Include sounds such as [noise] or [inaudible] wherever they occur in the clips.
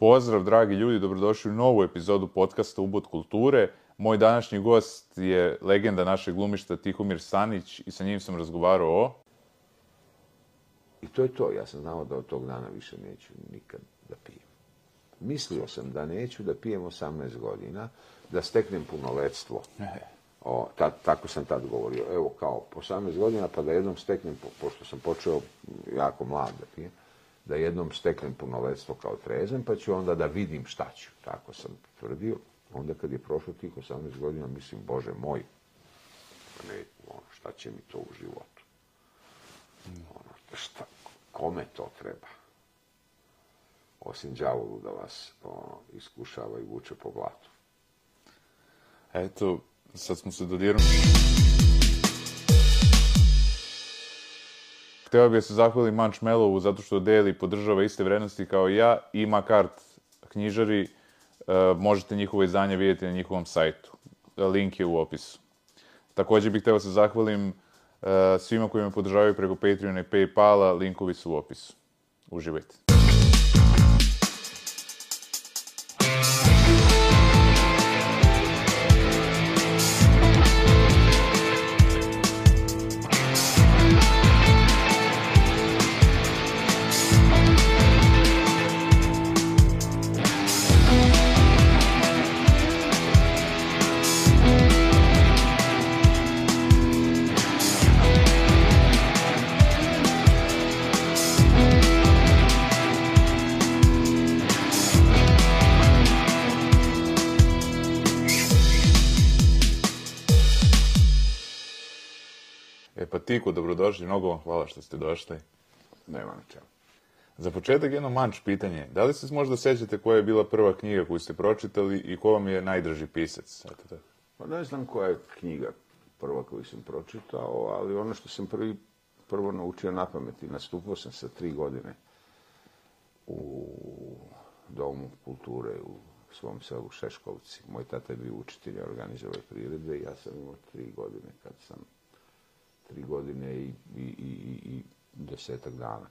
Pozdrav, dragi ljudi, dobrodošli u novu epizodu podcasta Ubod kulture. Moj današnji gost je legenda našeg glumišta Tihomir Sanić i sa njim sam razgovarao o... I to je to. Ja sam znao da od tog dana više neću nikad da pijem. Mislio sam da neću da pijem 18 godina, da steknem punoletstvo. O, ta, tako sam tad govorio. Evo, kao, po 18 godina, pa da jednom steknem, po, pošto sam počeo jako mlad da pijem, da jednom steknem punoletstvo kao trezen, pa ću onda da vidim šta ću. Tako sam tvrdio. Onda kad je prošlo tih 18 godina, mislim, Bože moj, ne, ono, šta će mi to u životu? Ono, šta, kome to treba? Osim đavolu da vas ono, iskušava i vuče po blatu. Eto, sad smo se dodirali. Hteo bih da se zahvalim Manč Melovu zato što deli i podržava iste vrednosti kao i ja. Ima kart knjižari, e, možete njihovo izdanje vidjeti na njihovom sajtu. Link je u opisu. Također bih hteo da se zahvalim e, svima koji me podržavaju preko Patreona i Paypala, linkovi su u opisu. Uživajte. Tiku, dobrodošli, mnogo vam hvala što ste došli. Nema na čemu. Za početak jedno manč pitanje. Da li se možda sećate koja je bila prva knjiga koju ste pročitali i ko vam je najdrži pisac? Eto. Pa ne znam koja je knjiga prva koju sam pročitao, ali ono što sam prvi, prvo naučio na pamet i nastupao sam sa tri godine u Domu kulture u svom selu Šeškovci. Moj tata je bio učitelj organizove priredbe i ja sam imao tri godine kad sam tri godine i, i, i, i desetak dana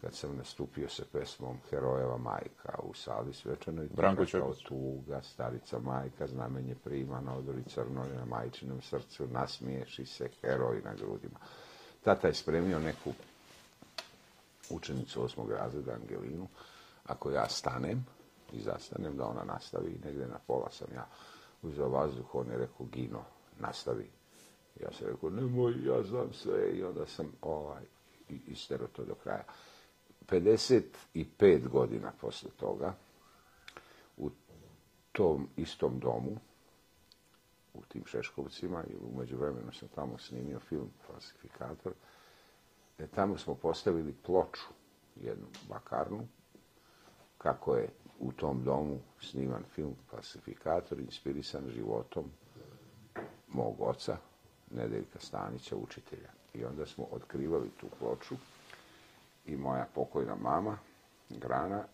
kad sam nastupio sa pesmom Herojeva majka u sali svečanoj. Branko Ćopić. tuga, starica majka, znamenje prima na odori crnoj na majčinom srcu, nasmiješi se heroj na grudima. Tata je spremio neku učenicu osmog razreda Angelinu. Ako ja stanem i zastanem, da ona nastavi, negde na pola sam ja uzeo vazduh, on je rekao, Gino, nastavi. Ja sam rekao, nemoj, ja znam sve i onda sam ovaj, i- istero to do kraja. 55 godina posle toga, u tom istom domu, u tim Šeškovcima i umeđu vremenu sam tamo snimio film Falsifikator, e, tamo smo postavili ploču, jednu bakarnu, kako je u tom domu sniman film Falsifikator, inspirisan životom mog oca, Nedeljka Stanića, učitelja. I onda smo otkrivali tu ploču i moja pokojna mama, Grana,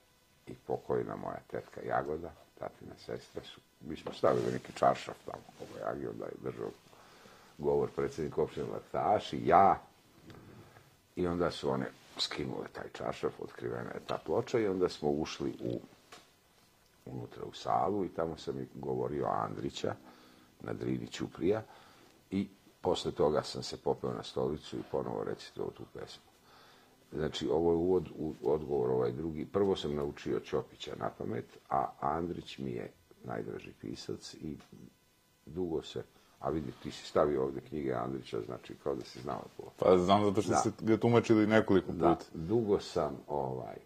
i pokojna moja tetka Jagoda, tatina sestra su, mi smo stavili neki čaršaf tamo, ovo Jagi, onda je držao govor predsjednik opštine i ja, i onda su one skinule taj čaršaf, otkrivena je ta ploča i onda smo ušli u unutra u salu i tamo sam i govorio Andrića na Drini Ćuprija i posle toga sam se popeo na stolicu i ponovo recitovao tu pesmu. Znači, ovo je uvod, u odgovor ovaj drugi. Prvo sam naučio Ćopića na pamet, a Andrić mi je najdraži pisac i dugo se, a vidi, ti si stavio ovde knjige Andrića, znači kao da si znao to. Pa znam zato što Da. ste ga tumačili nekoliko puta. Da, dugo sam, ovaj,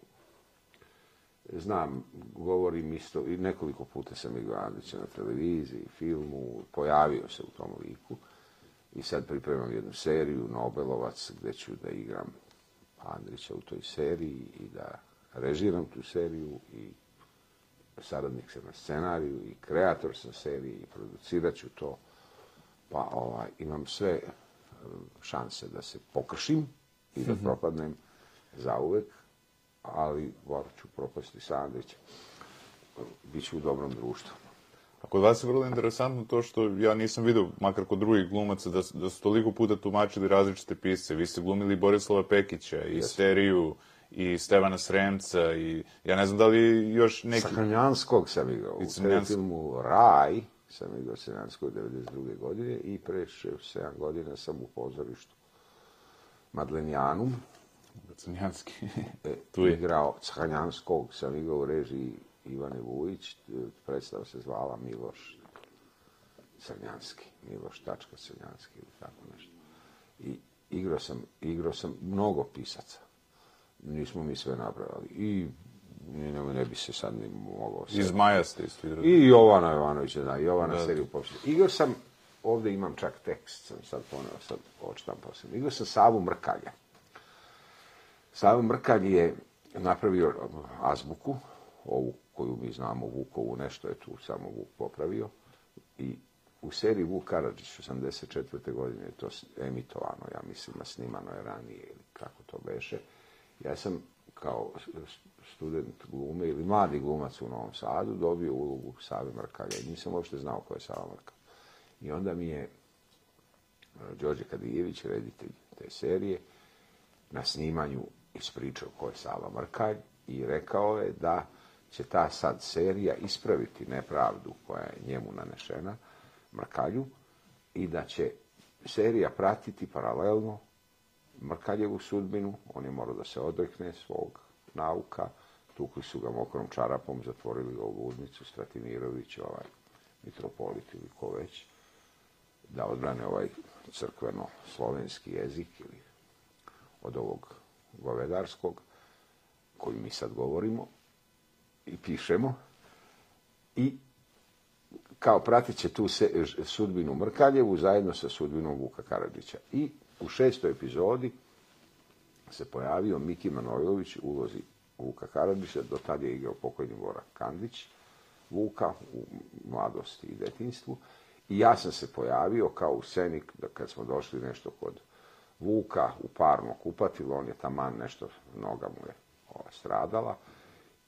znam, govorim isto, i nekoliko puta sam igrao Andrića na televiziji, filmu, pojavio se u tom liku i sad pripremam jednu seriju, Nobelovac, gde ću da igram Andrića u toj seriji i da režiram tu seriju i saradnik sam na scenariju i kreator sam seriji i producirat ću to. Pa ovaj, imam sve e, šanse da se pokršim i da propadnem zauvek, ali morat ću propasti sa Andrićem. Biću u dobrom društvu. A kod vas je vrlo interesantno to što ja nisam vidio, makar kod drugih glumaca, da, da su toliko puta tumačili različite pisce. Vi ste glumili Borislava Pekića, i Jesam. Steriju, i Stevana Sremca i ja ne znam da li još neki... Crnjanskog sam igrao. U filmu Raj sam igrao Crnjanskog 92. godine i pre 6-7 godina sam u pozorištu Madlenjanum Crnjanski. e, [laughs] Tu je. igrao Crnjanskog, sam igrao u režiji Ivane Vujić, predstava se zvala Miloš Crnjanski, Miloš Tačka Crnjanski ili tako nešto. I igrao sam, igrao sam mnogo pisaca. Nismo mi sve napravili. I ne, ne bi se sad ni mogao... sve- Iz Maja ste isto igrali. I Jovana Jovanovića, da, Jovana Da. seriju poslije. Igrao sam, ovdje imam čak tekst, sam sad poneo, sad odštampao sam. Igrao sam Savu Mrkalja. Savo Mrkalj je napravio azbuku, ovu koju mi znamo, Vukovu, nešto je tu samo Vuk popravio. I u seriji Vuk Karadžić, 84. godine je to emitovano, ja mislim, a snimano je ranije ili kako to beše. Ja sam kao student glume ili mladi glumac u Novom Sadu dobio ulogu Save Mrkalja i nisam uopšte znao ko je Sava Mrkalj. I onda mi je e, Đorđe Kadijević, reditelj te serije, na snimanju ispričao ko je Sava Mrkalj i rekao je da će ta sad serija ispraviti nepravdu koja je njemu nanešena, Mrkalju, i da će serija pratiti paralelno Mrkaljevu sudbinu, on je morao da se odrekne svog nauka, tukli su ga mokrom čarapom, zatvorili ga u ludnicu, Stratimirović, ovaj mitropolit ili ko već, da odbrane ovaj crkveno-slovenski jezik ili od ovog govedarskog, koji mi sad govorimo i pišemo. I kao pratit će tu se, sudbinu Mrkaljevu zajedno sa sudbinom Vuka Karadžića. I u šestoj epizodi se pojavio Miki Manojlović u ulozi Vuka Karadžića, do tada je igrao pokojni Goran Kandić, Vuka u mladosti i detinstvu. I ja sam se pojavio kao u sceni kad smo došli nešto kod Vuka u parno kupatilo, on je taman nešto, noga mu je ova, stradala.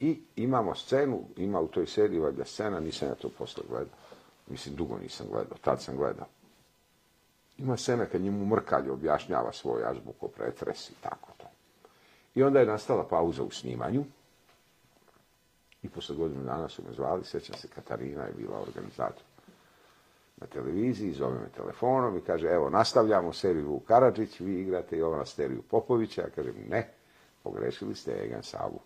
I imamo scenu, ima u toj seriji valjda scena, nisam ja to posle gledao. Mislim, dugo nisam gledao, tad sam gledao. Ima scena kad njemu mrkalje objašnjava svoj azbuko pretres i tako to. I onda je nastala pauza u snimanju. I posle godinu dana su me zvali, sjećam se, Katarina je bila organizator na televiziji, zove me telefonom i kaže, evo, nastavljamo seriju Vuk Karadžić, vi igrate Jovana Steriju Popovića. Ja kažem, ne, pogrešili ste Egan Savu.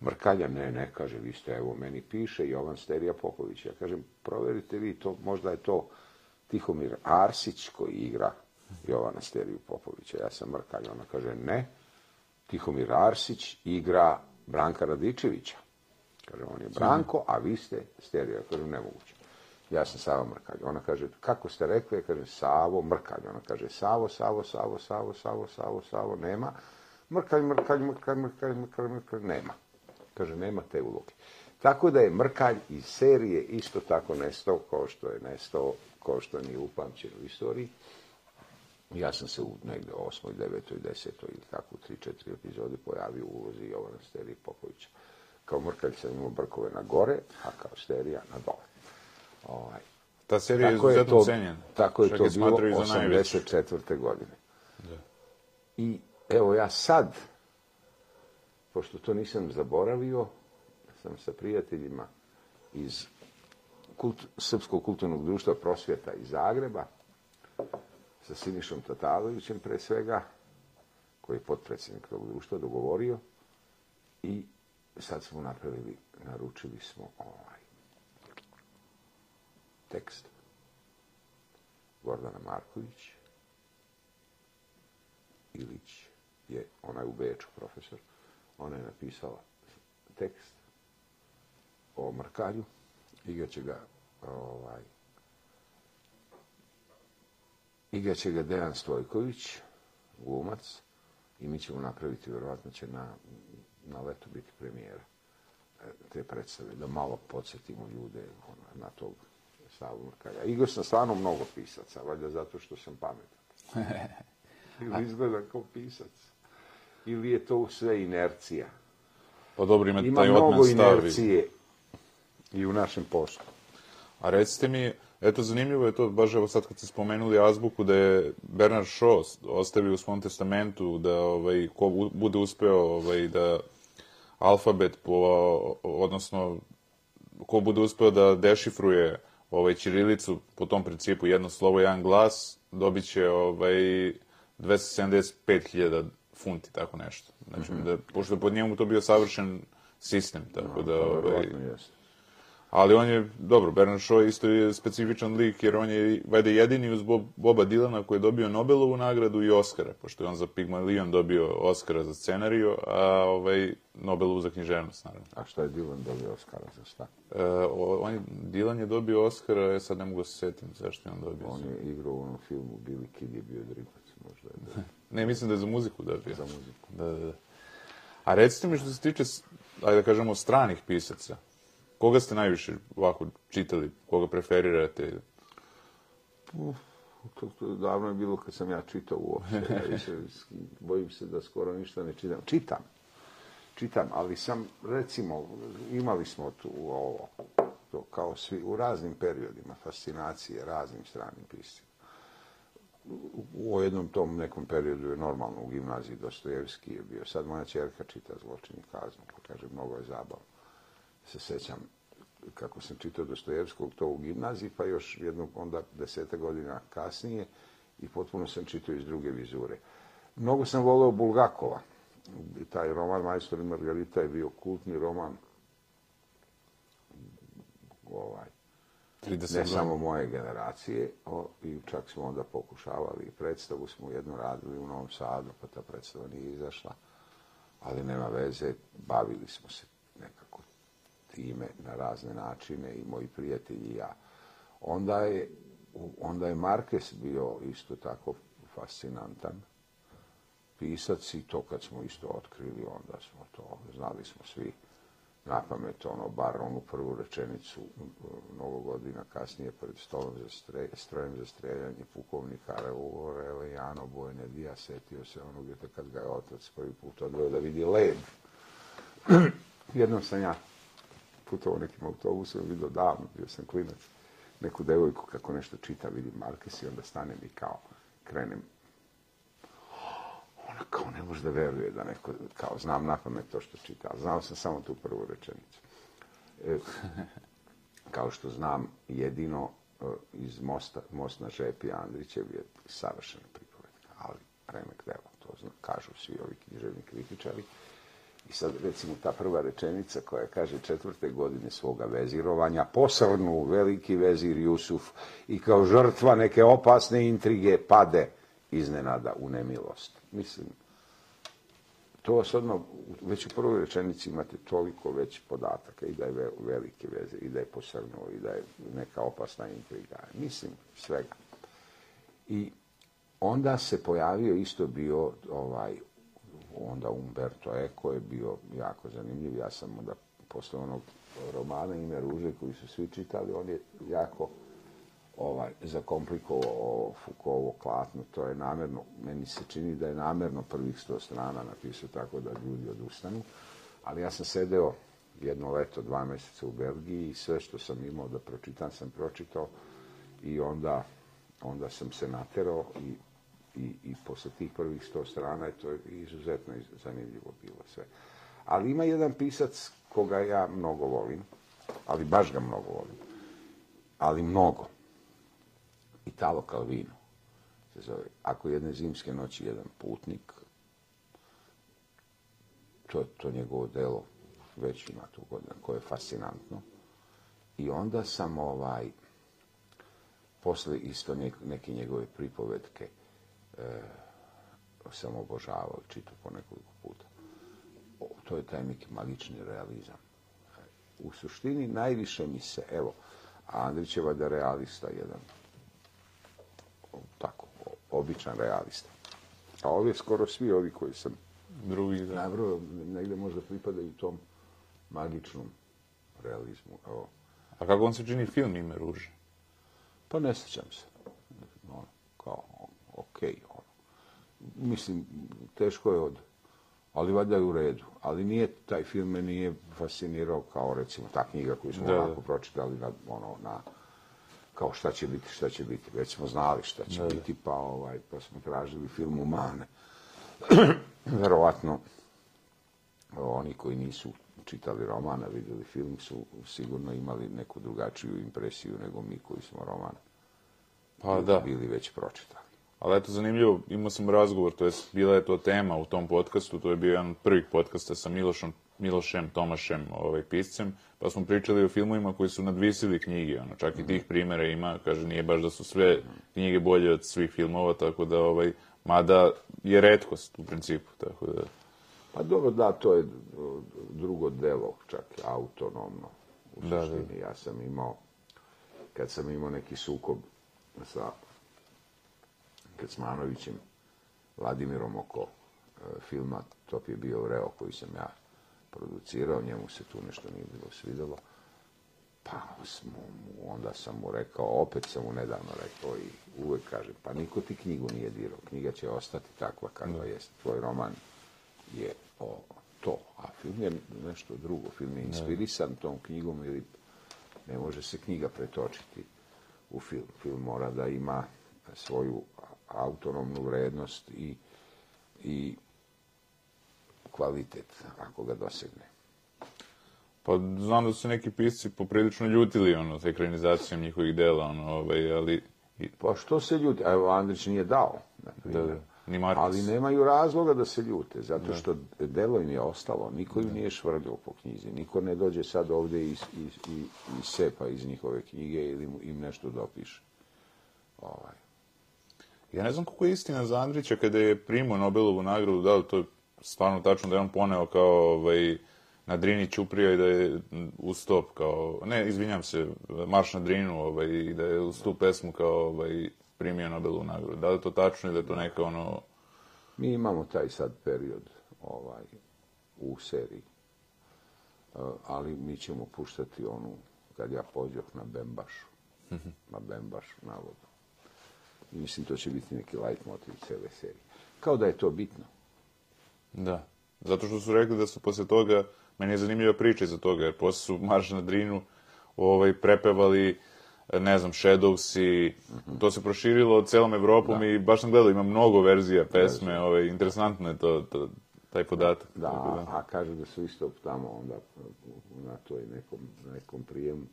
Mrkalja, ne, ne, kaže, vi ste, evo, meni piše Jovan Sterija Popović. Ja kažem, proverite vi to, možda je to Tihomir Arsić koji igra Jovana Steriju Popovića. Ja sam Mrkalja. Ona kaže, ne, Tihomir Arsić igra Branka Radičevića. Kaže, on je Branko, a vi ste Sterija. Ja kažem, nemoguće. Ja sam Savo Mrkalj. Ona kaže, kako ste rekli? Ja kažem, Savo Mrkalj. Ona kaže, Savo, Savo, Savo, Savo, Savo, Savo, Savo, nema. Mrkalj, Mrkalj, Mrkalj, Mrkalj, Mrkalj, Mrkalj, nema. Kaže, nema te uloge. Tako da je Mrkalj iz serije isto tako nestao, kao što je nestao, kao što nije upamćen u istoriji. Ja sam se u negde 8., 9., 10. ili tako u 3-4 epizodi pojavio u ulozi Jovana Sterije Popovića. Kao Mrkalj sam imao brkove na gore, a kao Sterija na dole. Ovaj, Ta serija tako je izuzetno cenjena. tako je to bilo smatraju za najveću. 84. godine. I evo ja sad, pošto to nisam zaboravio, sam sa prijateljima iz kult, Srpskog kulturnog društva prosvjeta iz Zagreba, sa Sinišom Tatalovićem pre svega, koji je potpredsjednik tog društva, dogovorio i sad smo napravili, naručili smo ovaj tekst Gordana Marković, Ilić je, ona je u Beču profesor, ona je napisala tekst o Mrkalju, igraće ga ovaj, igraće ga Dejan Stojković, glumac, i mi ćemo napraviti, vjerovatno će na, na letu biti premijera e, te predstave, da malo podsjetimo ljude ono, na tog Savu Mrkalja. Igrao sam stvarno mnogo pisaca, valjda zato što sam pametan. [laughs] Ili izgleda kao pisac. Ili je to sve inercija. Pa dobro, ima, Ima taj mnogo odmen stavi. inercije i u našem poslu. A recite mi, Eto, zanimljivo je to, baš evo sad kad ste spomenuli azbuku, da je Bernard Shaw ostavio u svom testamentu da ovaj, ko bu- bude uspeo ovaj, da alfabet, po, odnosno ko bude uspeo da dešifruje ovaj, ćirilicu po tom principu jedno slovo, jedan glas, dobit će ovaj, 275.000 funti, tako nešto. Znači, da, pošto pod njemu to bio savršen sistem, tako da... Ovaj, Verovatno jeste. ali on je, dobro, Bernard Shaw isto je specifičan lik, jer on je, valjda, jedini uz Bob, Boba Dylana koji je dobio Nobelovu nagradu i Oscara, pošto je on za Pygmalion dobio Oscara za scenariju, a ovaj, Nobelovu za književnost, naravno. A šta je Dylan dobio Oscara za šta? E, on je, Dylan je dobio Oscara, ja sad ne mogu se setim zašto je on dobio. On je igrao u onom filmu Billy Kid je bio dripac, možda je bio Ne, mislim da je za muziku dobio. za muziku. Da, da, da. A recite mi što se tiče, ajde da kažemo, stranih pisaca. Koga ste najviše ovako čitali? Koga preferirate? To, to davno je bilo kad sam ja čitao uopšte. [laughs] Ja više, bojim se da skoro ništa ne čitam. Čitam. Čitam, ali sam, recimo, imali smo tu ovo, to kao svi, u raznim periodima fascinacije raznim stranim piscima. U, jednom tom nekom periodu je normalno u gimnaziji Dostojevski je bio. Sad moja čerka čita Zločin i kaznu, pa kaže, mnogo je zabavno. Se sećam kako sam čitao Dostojevskog to u gimnaziji, pa još jednog onda deseta godina kasnije i potpuno sam čitao iz druge vizure. Mnogo sam voleo Bulgakova. Taj roman Majstor i Margarita je bio kultni roman ovaj, 30 ne godina. samo moje generacije, o, i čak smo onda pokušavali, predstavu smo jednu radili u Novom Sadu, pa ta predstava nije izašla, ali nema veze, bavili smo se nekako time na razne načine i moji prijatelji i ja. Onda je, onda je Marquez bio isto tako fascinantan pisac i to kad smo isto otkrili, onda smo to, znali smo svi na pamet, ono, bar onu prvu rečenicu e, mnogo godina kasnije pred stolom za stre, strojem za streljanje pukovnika Reule Jano Bojne Dija setio se onog jutra kad ga je otac prvi put odveo da vidi led. [clears throat] Jednom sam ja putovao nekim autobusom, vidio davno, bio sam klinac, neku devojku kako nešto čita, vidim Markes i onda stanem i kao krenem kao ne može da veruje da neko, kao znam na pamet to što čita, znao sam samo tu prvu rečenicu. E, kao što znam jedino e, iz Mosta, Most na žepi Andrićev je savršena pripovetka, ali remek delo, to zna, kažu svi ovi književni kritičari. I sad recimo ta prva rečenica koja kaže četvrte godine svoga vezirovanja, posrnu veliki vezir Jusuf i kao žrtva neke opasne intrige pade iznenada u nemilost. Mislim, to vas odmah, već u prvoj rečenici imate toliko već podataka i da je velike veze, i da je posrnuo, i da je neka opasna intriga. Mislim, svega. I onda se pojavio isto bio ovaj onda Umberto Eco je bio jako zanimljiv. Ja sam onda posle onog romana Ime ruže koji su svi čitali, on je jako ovaj, zakomplikovao Foucaultovo klatno, to je namjerno, meni se čini da je namjerno prvih sto strana napisao tako da ljudi odustanu, ali ja sam sedeo jedno leto, dva mjeseca u Belgiji i sve što sam imao da pročitam sam pročitao i onda, onda sam se naterao i, i, i posle tih prvih sto strana je to izuzetno zanimljivo bilo sve. Ali ima jedan pisac koga ja mnogo volim, ali baš ga mnogo volim, ali mnogo. Italo Calvino se zove. Ako jedne zimske noći jedan putnik, to je to njegovo delo, već ima tu godina, koje je fascinantno. I onda sam ovaj, posle isto neke njegove pripovetke e, sam obožavao i čitao po nekoliko puta. O, to je taj neki magični realizam. U suštini najviše mi se, evo, Andrićeva da realista jedan, tako, običan realista. A ovi skoro svi ovi koji sam Drugi, da. nabrojao, negde možda pripadaju tom magičnom realizmu. Evo, A kako on se čini film Ime ruže? Pa ne sjećam se. Ono, kao, okej, ono. Mislim, teško je od... Ali valjda je u redu. Ali nije, taj film me nije fascinirao kao, recimo, ta knjiga koju smo Da, da. onako pročitali na, ono, na, kao šta će biti, šta će biti. Već smo znali šta će biti, pa, ovaj, pa smo tražili film Umane. [clears throat] Verovatno, oni koji nisu čitali romana, vidjeli film, su sigurno imali neku drugačiju impresiju nego mi koji smo roman Pa da. bili već pročitali. Ali eto, zanimljivo, imao sam razgovor, to jest bila je to tema u tom podcastu, to je bio jedan od prvih podcasta sa Milošom, Milošem Tomašem, ovaj, piscem, pa smo pričali o filmovima koji su nadvisili knjige, ono, čak i tih primjera ima, kaže, nije baš da su sve knjige bolje od svih filmova, tako da, ovaj, mada je redkost u principu, tako da... Pa dobro, da, to je drugo delo, čak autonomno. U Da, da. suštini. Ja sam imao, kad sam imao neki sukob sa Kecmanovićem, Vladimirom oko e, filma Top je bio Reo koji sam ja producirao, njemu se tu nešto nije bilo svidjelo. Pa smo, mu- onda sam mu rekao, opet sam mu nedavno rekao i uvek kažem, pa niko ti knjigu nije dirao, knjiga će ostati takva kakva jest. Tvoj roman je o to, a film je nešto drugo. Film je inspirisan tom knjigom ili ne može se knjiga pretočiti u film. Film mora da ima svoju autonomnu vrednost i, i kvalitet ako ga dosegne. Pa znam da su neki pisci poprilično ljutili, ono, sa ekranizacijom njihovih dela, ono, ovaj, ali... i- Pa što se ljudi, evo Andrić nije dao, Da, da. Ni Markus. Ali nemaju razloga da se ljute, zato što delo im je ostalo, niko im nije švrljao po knjizi, niko ne dođe sad ovdje i, i, i, i sepa iz njihove knjige ili im nešto dopiše. Ovaj. Ja ne znam koliko je istina za Andrića kada je primao Nobelovu nagradu, da li to je stvarno tačno da je on poneo kao ovaj, na Drini Ćuprija i da je u stop kao, ne, izvinjam se, Marš na Drinu ovaj, i da je uz tu pesmu kao ovaj, primio Nobelovu nagradu. Da li je to tačno ili da je to neka ono... Mi imamo taj sad period ovaj, u seriji, E, ali mi ćemo puštati onu, kad ja pođoh na Bembašu, na Bembašu, navodno. I mislim, to će biti neki light motiv cele serije. Kao da je to bitno. Da. Zato što su rekli da su posle toga, meni je zanimljiva priča iza toga, jer posle su Marš na Drinu ovaj, prepevali ne znam, Shadows i to se proširilo celom Evropom i baš sam gledao, ima mnogo verzija pesme, ovaj, interesantno je to, to, taj podatak. Da, Tako a kažu da su isto tamo onda na toj nekom, nekom prijemu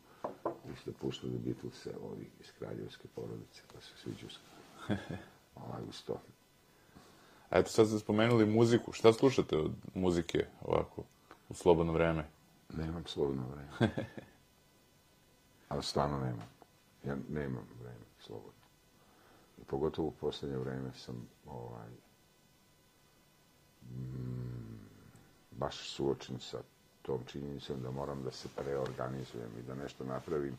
isto puštali Beatlese, ovi iz kraljevske porodice, pa se sviđu. [laughs] Ovaj, uz to. A eto, sad ste spomenuli muziku. Šta slušate od muzike ovako, u slobodno vreme? Nemam slobodno vreme. [laughs] Ali stvarno nemam. Ja nemam vreme slobodno. I pogotovo u posljednje vreme sam ovaj, mm, baš suočen sa tom činjenicom da moram da se preorganizujem i da nešto napravim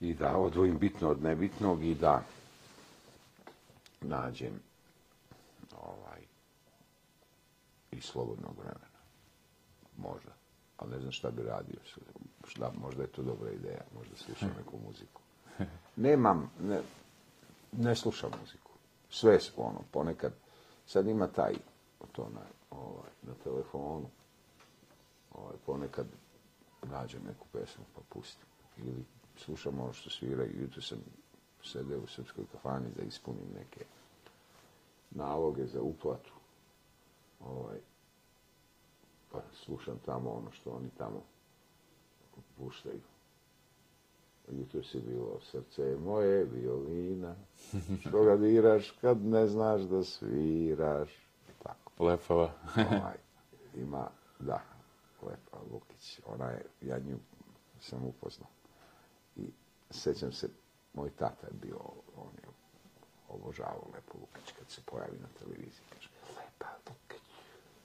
i da odvojim bitno od nebitnog i da nađem ovaj, i slobodnog vremena. Možda. Ali ne znam šta bi radio. Šta, možda je to dobra ideja. Možda slušam [laughs] neku muziku. Nemam, ne, ne slušam muziku. Sve su ono, ponekad. Sad ima taj, to na, ovaj, na telefonu. Ovaj, ponekad nađem neku pesmu pa pustim. Ili slušam ono što svira i jutro sam sedeo u srpskoj kafani da ispunim neke naloge za uplatu. Ovaj, pa slušam tamo ono što oni tamo puštaju. Jutro si bilo srce je moje, violina, [laughs] što ga diraš kad ne znaš da sviraš. Tako. Lepava. Ovaj, ima, da, Lepa Lukić, ona je, ja nju sam upoznao. I sećam se, moj tata je bio, on je obožavao Lepo Lukić kad se pojavi na televiziji. Kaže, Lepa Lukić.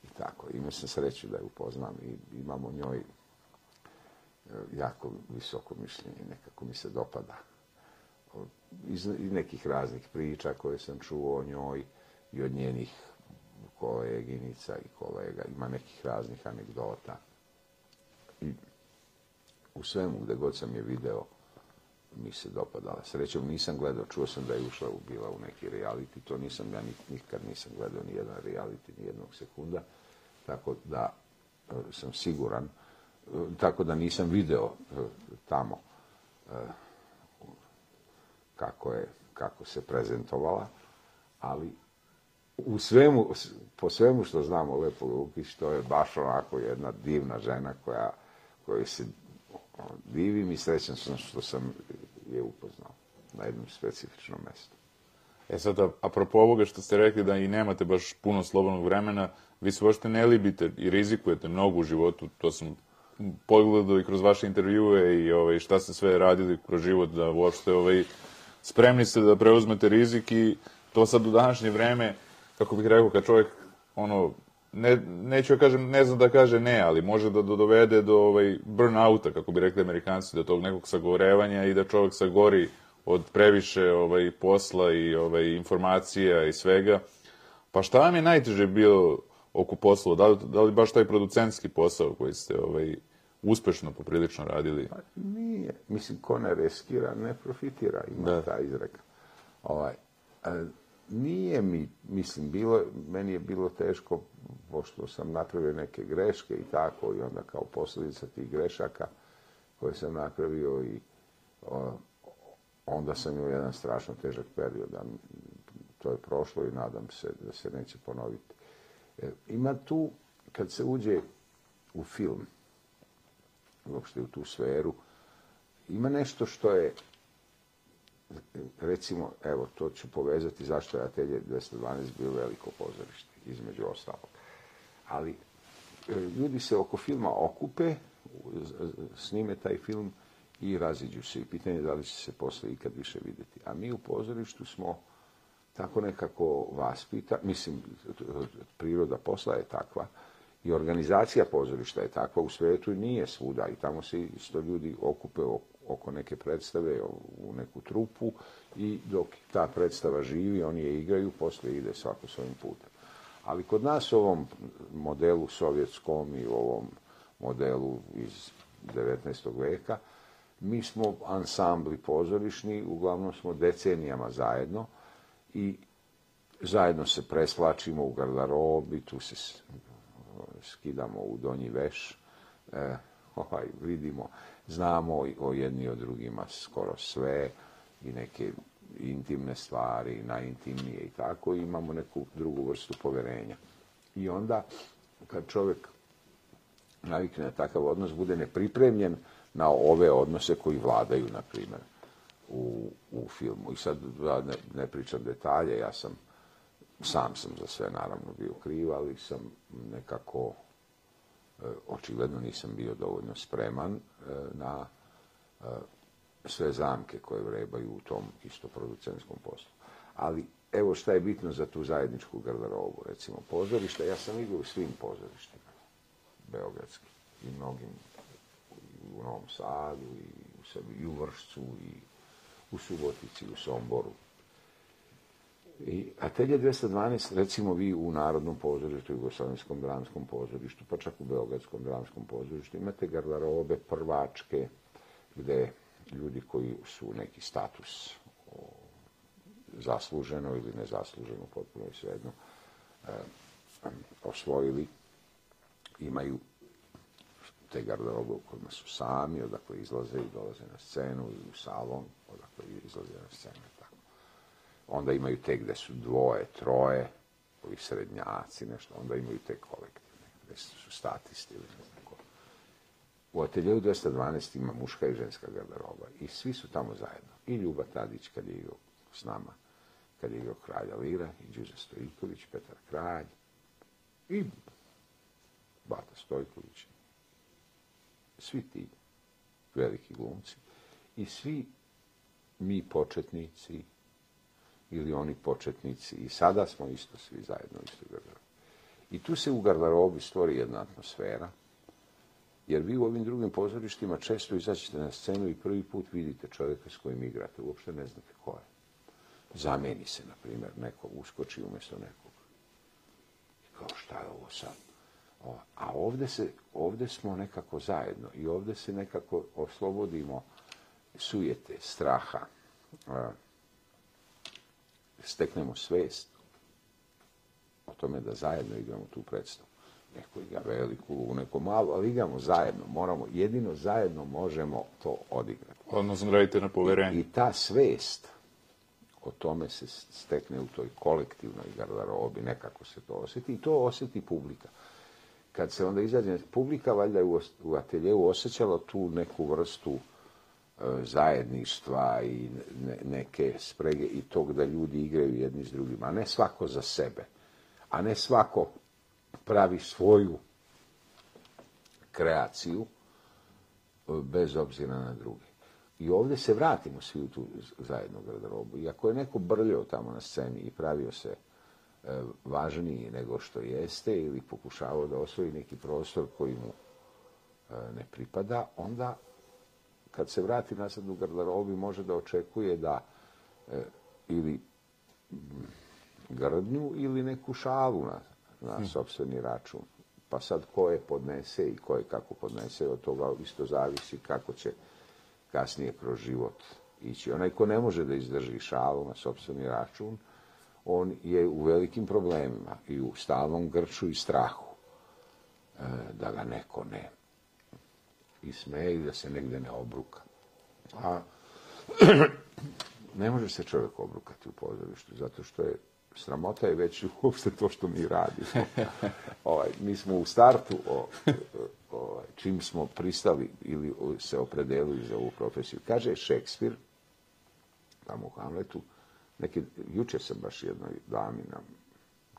I tako, imao sam sreću da je upoznam i imamo njoj eh, jako visoko mišljenje, nekako mi se dopada. Iz iz nekih raznih priča koje sam čuo o njoj i od njenih koleginica i kolega, ima nekih raznih anegdota. I u svemu gde god sam je video, mi se dopadala. Srećom nisam gledao, čuo sam da je ušla, u- bila u neki reality, to nisam, ja nikad nisam gledao ni jedan reality, ni jednog sekunda, tako da e, sam siguran, e, tako da nisam video e, tamo kako, je, kako se prezentovala, ali u svemu, po svemu što znamo Lepo Lukić, to je baš onako jedna divna žena koja, koju se divim i srećan sam što sam je upoznao na jednom specifičnom mjestu. E sad, apropo ovoga što ste rekli da i nemate baš puno slobodnog vremena, vi se uopšte ne libite i rizikujete mnogo u životu, to sam pogledao i kroz vaše intervjue i ovaj, šta ste sve radili kroz život, da uopšte ovaj, spremni ste da preuzmete rizik i to sad u današnje vreme, kako bih rekao, kad čovjek ono, ne, neću ja kažem, ne znam da kaže ne, ali može da do- dovede do ovaj, burnouta, kako bi rekli amerikanci, do tog nekog sagorevanja i da čovjek sagori od previše ovaj, posla i ovaj, informacija i svega. Pa šta vam je najteže bilo oko posla? Da li, da li baš taj producentski posao koji ste ovaj, uspešno poprilično radili? Pa nije. Mislim, ko ne reskira, ne profitira, ima Da. ta izreka. Ovaj, a, nije mi, mislim, bilo, meni je bilo teško, pošto sam napravio neke greške i tako, i onda kao posljedica tih grešaka koje sam napravio i o, onda sam imao jedan strašno težak period, a to je prošlo i nadam se da se neće ponoviti. E, Ima tu, kad se uđe u film, uopšte u tu sferu, ima nešto što je, recimo, evo, to ću povezati zašto je Atelje 212 bio veliko pozorište, između ostalog. Ali e, ljudi se oko filma okupe, snime taj film i raziđu se. I pitanje je da li će se posle ikad više vidjeti. A mi u pozorištu smo tako nekako vaspita, mislim, priroda posla je takva i organizacija pozorišta je takva u svijetu i nije svuda i tamo se isto ljudi okupe oko neke predstave u neku trupu i dok ta predstava živi, oni je igraju, posle ide svako svojim putem. Ali kod nas u ovom modelu sovjetskom i u ovom modelu iz 19. veka, mi smo ansambli pozorišni, uglavnom smo decenijama zajedno i zajedno se preslačimo u garderobi, tu se skidamo u donji veš, e, [laughs] ovaj, vidimo, znamo i o jedni o drugima skoro sve i neke intimne stvari, najintimnije i tako, i imamo neku drugu vrstu poverenja. I onda, kad čovjek navikne na takav odnos, bude nepripremljen na ove odnose koji vladaju, na primjer, u, u filmu. I sad da ne, ne pričam detalje, ja sam, sam sam za sve naravno bio kriv, ali sam nekako, Eh, očigledno nisam bio dovoljno spreman eh, na eh, sve zamke koje vrebaju u tom isto producentskom poslu. Ali evo šta je bitno za tu zajedničku garderobu, recimo pozorišta, ja sam igrao u svim pozorištima beogradskim i mnogim i u Novom Sadu i u, Srbiji, i u Vršcu i u Subotici, u Somboru. I Atelje 212, recimo vi u Narodnom pozorištu, Jugoslavijskom dramskom pozorištu, pa čak u Beogradskom dramskom pozorištu, imate garderobe prvačke, gde ljudi koji su neki status o, zasluženo ili nezasluženo, potpuno je svejedno, e, osvojili, imaju te garderobe u kojima su sami, odakle izlaze i dolaze na scenu i u salon, odakle izlaze na scenu. Onda imaju te gde su dvoje, troje, ovi srednjaci, nešto, onda imaju te kolektivne, gde su statisti ili ne znam ko. U ateljevu 212 ima muška i ženska garderoba i svi su tamo zajedno. I Ljuba Tadić kad je igrao s nama, kad je igrao Kralja Lira, i Đuze Stojković, Petar Kralj, i Bata Stojković, svi ti veliki glumci i svi mi početnici ili oni početnici i sada smo isto svi zajedno isto garderobi. I tu se u garderobi stvori jedna atmosfera, jer vi u ovim drugim pozorištima često izaćete na scenu i prvi put vidite čovjeka s kojim igrate, uopšte ne znate ko je. Zameni se, na primjer, neko uskoči umjesto nekog. I kao šta je ovo sad? O, A ovdje, se, ovdje smo nekako zajedno i ovdje se nekako oslobodimo sujete, straha, steknemo svest o tome da zajedno igramo tu predstavu. Neko igra veliku, neko malu, ali igramo zajedno. Moramo, jedino zajedno možemo to odigrati. Odnosno, radite na poverenju. I ta svest po tome se stekne u toj kolektivnoj garderobi, nekako se to osjeti i to osjeti publika. Kad se onda izađe publika, valjda je u, u ateljevu osjećala tu neku vrstu e, E, zajedništva i neke sprege i tog da ljudi igraju jedni s drugima, a ne svako za sebe, a ne svako pravi svoju kreaciju e, bez obzira na druge. I ovdje se vratimo svi u tu zajednu garderobu. I ako je neko brljao tamo na sceni i pravio se e, važniji nego što jeste ili pokušavao da osvoji neki prostor koji mu ne pripada, onda kad se vrati nazad u garderobi može da očekuje da e, ili grdnju ili neku šalu na, na hm. sobstveni račun. Pa sad ko je podnese i ko je kako podnese, od toga isto zavisi kako će kasnije kroz život ići. Onaj ko ne može da izdrži šalu na sobstveni račun, on je u velikim problemima i u stalnom grču i strahu e, da ga neko i da se negde ne obruka. A [clears throat] ne može se čovjek obrukati u pozorištu, zato što je sramota je već uopšte to što mi radimo. [laughs] ovaj, mi smo u startu, o, o, čim smo pristali ili se opredelili za ovu profesiju. Kaže Šekspir, tamo u Hamletu, neki, juče sam baš jednoj dami nam,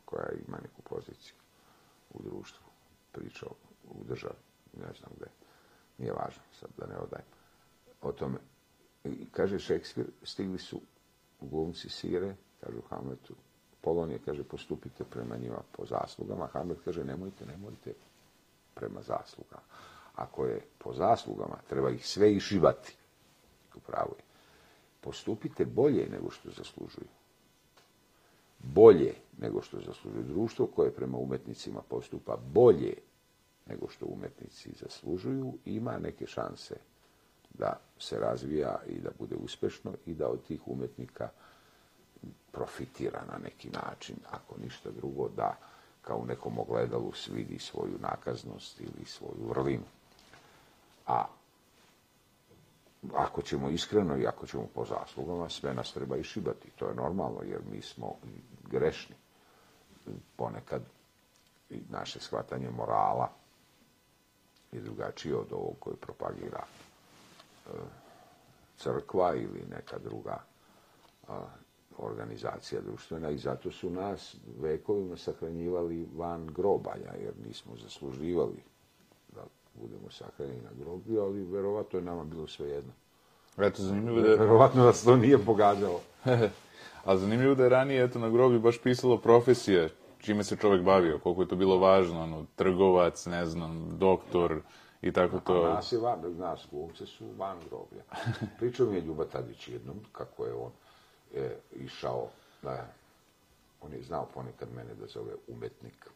koja ima neku poziciju u društvu, pričao u državi, ne znam gde, nije važno sad da ne odajem, o tome. I kaže Šekspir, stigli su glumci sire, kaže Hamletu, Polonije kaže postupite prema njima po zaslugama, Hamlet kaže nemojte, nemojte prema zaslugama. Ako je po zaslugama, treba ih sve išivati. Upravo je. Postupite bolje nego što zaslužuju. Bolje nego što zaslužuju. Društvo koje prema umetnicima postupa bolje nego što umetnici zaslužuju, ima neke šanse da se razvija i da bude uspešno i da od tih umetnika profitira na neki način, ako ništa drugo, da kao u nekom ogledalu svidi svoju nakaznost ili svoju vrlinu. A ako ćemo iskreno i ako ćemo po zaslugama, sve nas treba i šibati. To je normalno, jer mi smo grešni. Ponekad naše shvatanje morala je drugačije od ovog koji propagira e, crkva ili neka druga organizacija društvena i zato su nas vekovima sahranjivali van grobalja, jer nismo zasluživali da budemo sahranjeni na groblju, ali verovatno je nama bilo sve jedno. Eto, zanimljivo da je... Verovatno nas to nije pogađalo. [laughs] A zanimljivo da je ranije eto, na groblju baš pisalo profesije, čime se čovjek bavio, koliko je to bilo važno, ono, trgovac, ne znam, doktor i tako to. A nas je van, nas glumce su van groblja. Pričao mi je Ljuba Tadić jednom, kako je on e, išao, da, on je znao ponekad mene da zove umetnik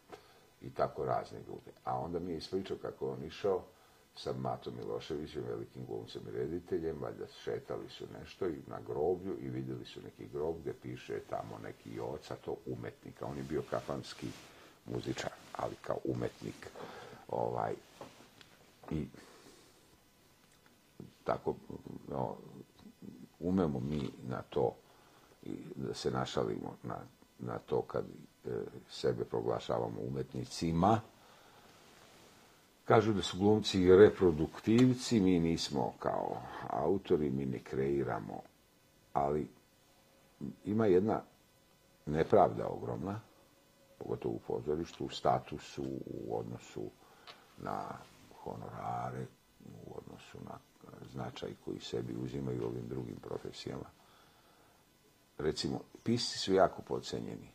i tako razne ljude. A onda mi je ispričao kako on išao sa Matom Miloševićem, velikim glumcem i rediteljem, valjda šetali su nešto i na groblju i vidjeli su neki grob gdje piše tamo neki oca, to umetnika. On je bio kafanski muzičar, ali kao umetnik. Ovaj, I tako no, umemo mi na to da se našalimo na, na to kad e, sebe proglašavamo umetnicima. Kažu da su glumci reproduktivci, mi nismo kao autori, mi ne kreiramo, ali ima jedna nepravda ogromna, pogotovo u pozorištu, u statusu, u odnosu na honorare, u odnosu na značaj koji sebi uzimaju ovim drugim profesijama recimo, pisci su jako podcenjeni.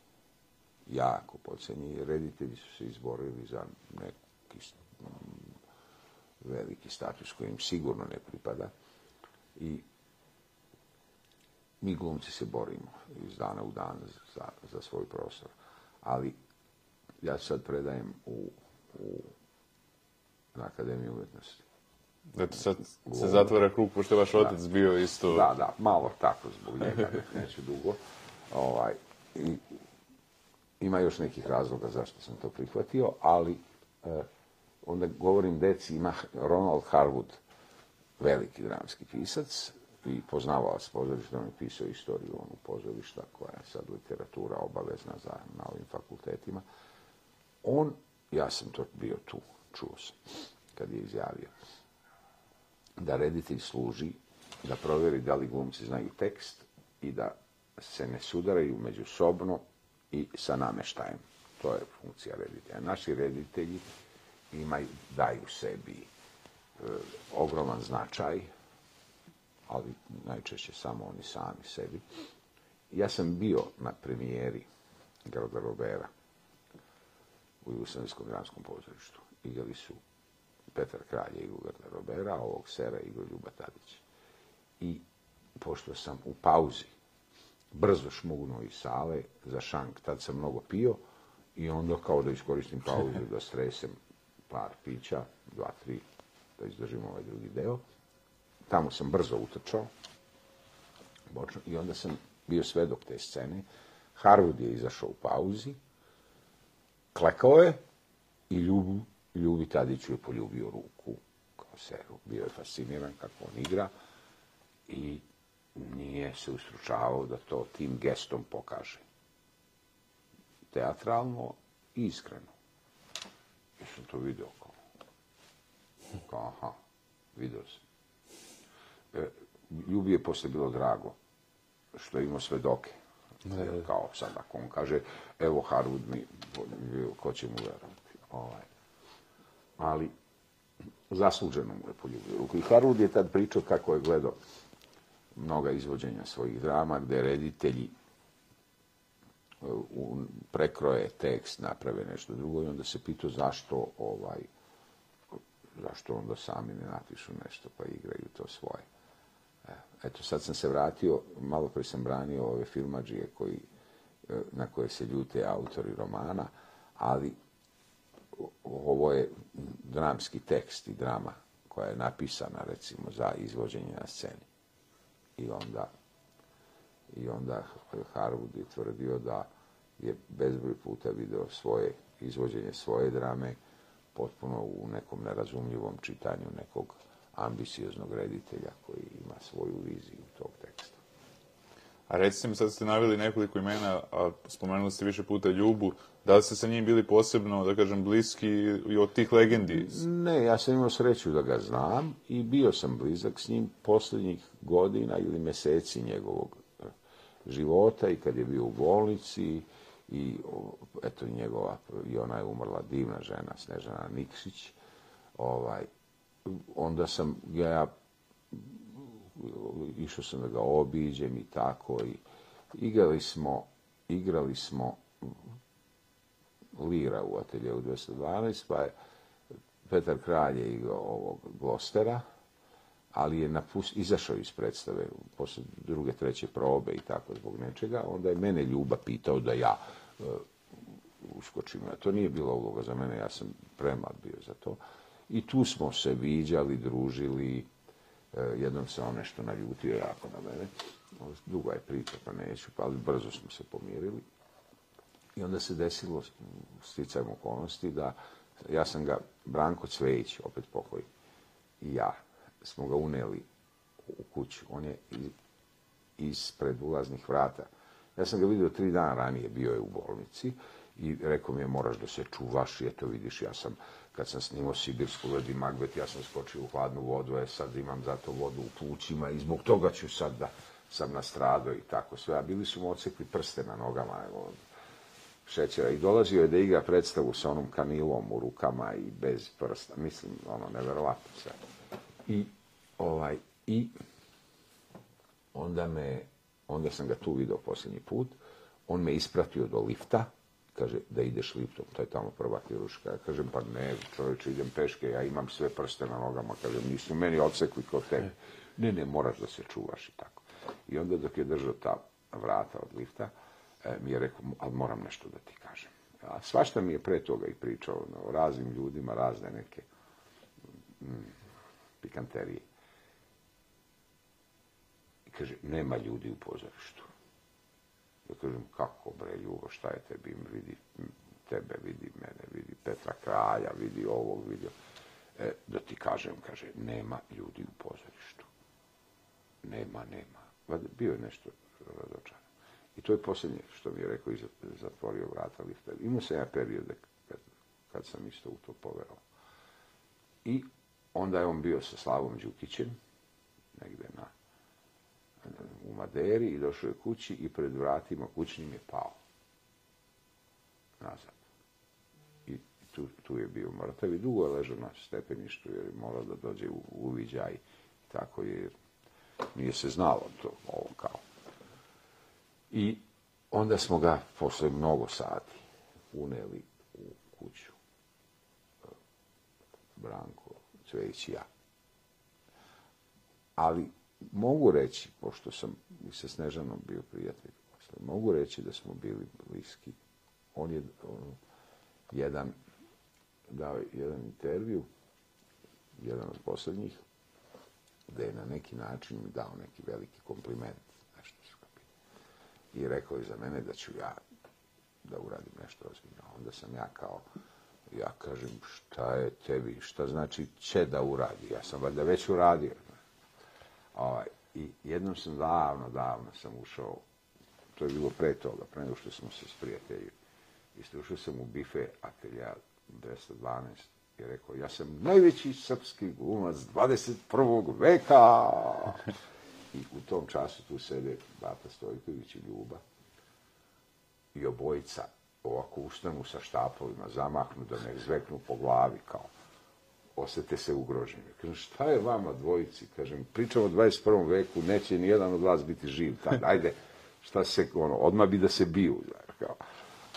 Jako podcenjeni. Reditelji su se izborili za neki veliki status koji im sigurno ne pripada. I mi glumci se borimo iz dana u dan za, za svoj prostor. Ali ja sad predajem u, u na Akademiju umjetnosti. Eto, sad se zatvara krug, pošto je vaš otac bio isto... Da, da, malo tako zbog njega, [laughs] neću dugo. Ovaj, i, ima još nekih razloga zašto sam to prihvatio, ali eh, onda govorim deci, ima Ronald Harwood, veliki dramski pisac, i poznavao s pozorišta, on je pisao istoriju onu pozorišta koja je sad literatura obavezna za, na ovim fakultetima. On, ja sam to bio tu, čuo sam, kad je izjavio, da reditelj služi da provjeri da li glumci znaju tekst i da se ne sudaraju međusobno i sa nameštajem. To je funkcija reditelja. Naši reditelji imaju, daju sebi e, ogroman značaj, ali najčešće samo oni sami sebi. Ja sam bio na premijeri Grada Robera u Jugoslavijskom dramskom pozorištu. Igali su Petar Kralje i Garda Robera, a ovog sera Igor Ljuba Tadić. I pošto sam u pauzi brzo šmugnuo iz sale za šank, tad sam mnogo pio i onda kao da iskoristim pauzu da stresem par pića, dva, tri, da izdržimo ovaj drugi deo. Tamo sam brzo utrčao bočno, i onda sam bio svedok te scene. Harwood je izašao u pauzi, klekao je i ljubu, Ljubi Tadiću je poljubio ruku kao seru. Bio je fasciniran kako on igra i nije se ustručavao da to tim gestom pokaže. Teatralno i iskreno. Sam to video kao, kao aha, video sam. E, Ljubi je posle bilo drago što je imao svedoke. Ne. Kao sad ako on kaže, evo Harwood mi, ko će mu verovati. Ovaj. Ali zasluženo mu je poljubio ruku. I Harwood je tad pričao kako je gledao mnoga izvođenja svojih drama, gde reditelji prekroje tekst, naprave nešto drugo i onda se pitao zašto ovaj zašto onda sami ne napišu nešto pa igraju to svoje. E, eto, sad sam se vratio, malo pre sam branio ove filmađije koji, e, na koje se ljute autori romana, ali ovo je dramski tekst i drama koja je napisana, recimo, za izvođenje na sceni. I onda, i onda Harwood je tvrdio da je bezbroj puta video svoje izvođenje svoje drame potpuno u nekom nerazumljivom čitanju nekog ambicioznog reditelja koji ima svoju viziju tog teksta. A recite mi, sad ste navili nekoliko imena, a spomenuli ste više puta Ljubu, da li ste sa njim bili posebno, da kažem, bliski i od tih legendi? Ne, ja sam imao sreću da ga znam i bio sam blizak s njim posljednjih godina ili meseci njegovog života i kad je bio u bolnici i eto njegova, i ona je umrla divna žena, Snežana Nikšić, ovaj, onda sam ja išao sam da ga obiđem i tako i igrali smo igrali smo lira u ateljevu 212 pa je Petar Kralj je igrao ovog Glostera ali je napust, izašao iz predstave posle druge, treće probe i tako zbog nečega, onda je mene Ljuba pitao da ja uh, uskočim. A to nije bila uloga za mene, ja sam premlad bio za to. I tu smo se viđali, družili, uh, jednom se on nešto naljutio jako na mene. Duga je priča, pa neću, pa ali brzo smo se pomirili. I onda se desilo, sticajem okolnosti, da ja sam ga, Branko Cvejić, opet pokoj, i ja, smo ga uneli u kuću. On je ispred ulaznih vrata. Ja sam ga vidio tri dana ranije, bio je u bolnici i rekao mi je moraš da se čuvaš i eto vidiš ja sam kad sam snimao Sibirsku ledi Magbet, ja sam skočio u hladnu vodu, a sad imam zato vodu u plućima i zbog toga ću sad da sam nastradao i tako sve. A bili su mu ocekli prste na nogama, evo, šećera. I dolazio je da igra predstavu sa onom kanilom u rukama i bez prsta. Mislim, ono, neverovatno sve. I, ovaj, i onda me, onda sam ga tu video posljednji put, on me ispratio do lifta, kaže, da ideš liftom, to je tamo prva hiruška. Ja kažem, pa ne, čovječe, idem peške, ja imam sve prste na nogama, kažem, nisu meni odsekli kao tebe. Ne, ne, moraš da se čuvaš i tako. I onda dok je držao ta vrata od lifta, e, mi je rekao, ali moram nešto da ti kažem. A svašta mi je pre toga i pričao ono, o raznim ljudima, razne neke mm, pikanterije. Kaže, nema ljudi u pozorištu. Ja kažem, kako bre, Ljubo, šta je tebi, vidi tebe, vidi mene, vidi Petra Kralja, vidi ovog, vidi... E, da ti kažem, kaže, nema ljudi u pozorištu. nema, nema. Bio je nešto razočaran. I to je posljednje što mi je rekao i zatvorio vrata lifta. Imao sam ja periode kad, kad sam isto u to poverao. I onda je on bio sa Slavom Đukićem, negde na, u Maderi i došao je kući i pred vratima kućnim je pao. Nazad. I tu, tu je bio mrtav i dugo je ležao na stepeništu jer je morao da dođe u uviđaj. Tako je, nije se znalo to, ovo kao. I onda smo ga, posle mnogo sati, uneli u kuću. Eh, Branko, Cvejić i ja. Ali mogu reći, pošto sam i sa Snežanom bio prijatelj, mogu reći da smo bili bliski. On je on, jedan dao jedan intervju, jedan od posljednjih, da je na neki način mi dao neki veliki kompliment. Nešto su I rekao je za mene da ću ja da uradim nešto ozbiljno. Onda sam ja kao, ja kažem, šta je tebi, šta znači će da uradi? Ja sam valjda već uradio. Ovaj, I jednom sam davno, davno sam ušao, to je bilo pre toga, pre nego što smo se s I Isto ušao sam u bife atelja 212 i rekao, ja sam najveći srpski glumac 21. veka. I u tom času tu sede Bata Stojković i Ljuba i obojica ovako ustanu sa štapovima, zamahnu da ne zveknu po glavi kao osete se ugroženi. Kažem, šta je vama dvojici? Kažem, pričamo o 21. veku, neće ni jedan od vas biti živ tad. Ajde, šta se, ono, odmah bi da se biju. Kao,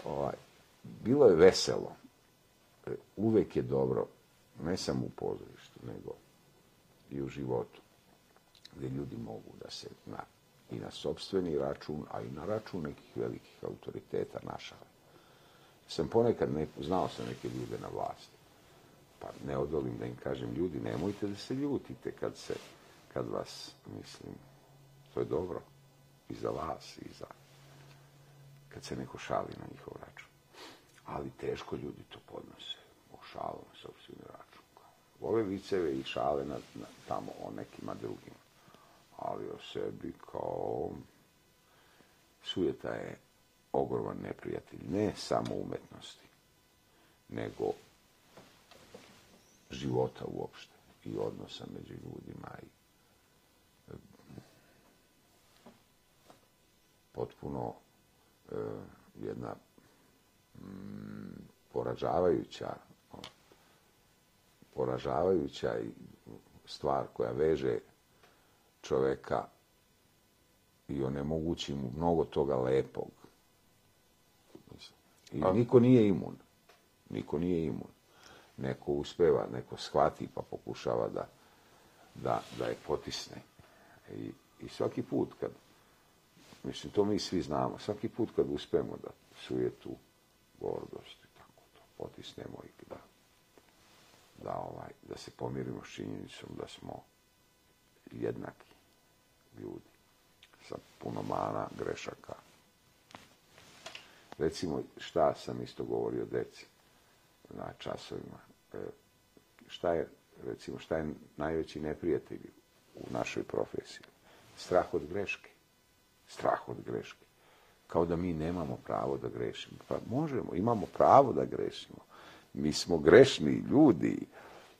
ovaj, bilo je veselo. E, uvek je dobro, ne samo u pozorištu, nego i u životu, gdje ljudi mogu da se na, i na sobstveni račun, a i na račun nekih velikih autoriteta našale. Sam ponekad ne, znao sam neke ljude na vlasti pa ne odolim da im kažem ljudi, nemojte da se ljutite kad se, kad vas, mislim, to je dobro i za vas i za, kad se neko šali na njihov račun. Ali teško ljudi to podnose, o šalu na sobstveni račun. Vole viceve i šale na, na, tamo o nekima drugim. Ali o sebi kao sujeta je ogroman neprijatelj, ne samo umetnosti, nego života uopšte i odnosa među ljudima i e, potpuno e, jedna mm, poražavajuća poražavajuća stvar koja veže čoveka i onemogući mu mnogo toga lepog. I niko nije imun. Niko nije imun neko uspeva, neko shvati pa pokušava da, da, da je potisne. I, I svaki put kad, mislim, to mi svi znamo, svaki put kad uspemo da sujetu, gordost i tako to potisnemo i da, da, ovaj, da se pomirimo s činjenicom da smo jednaki ljudi sa puno mana, grešaka. Recimo, šta sam isto govorio deci na časovima šta je, recimo, šta je najveći neprijatelj u našoj profesiji? Strah od greške. Strah od greške. Kao da mi nemamo pravo da grešimo. Pa možemo, imamo pravo da grešimo. Mi smo grešni ljudi.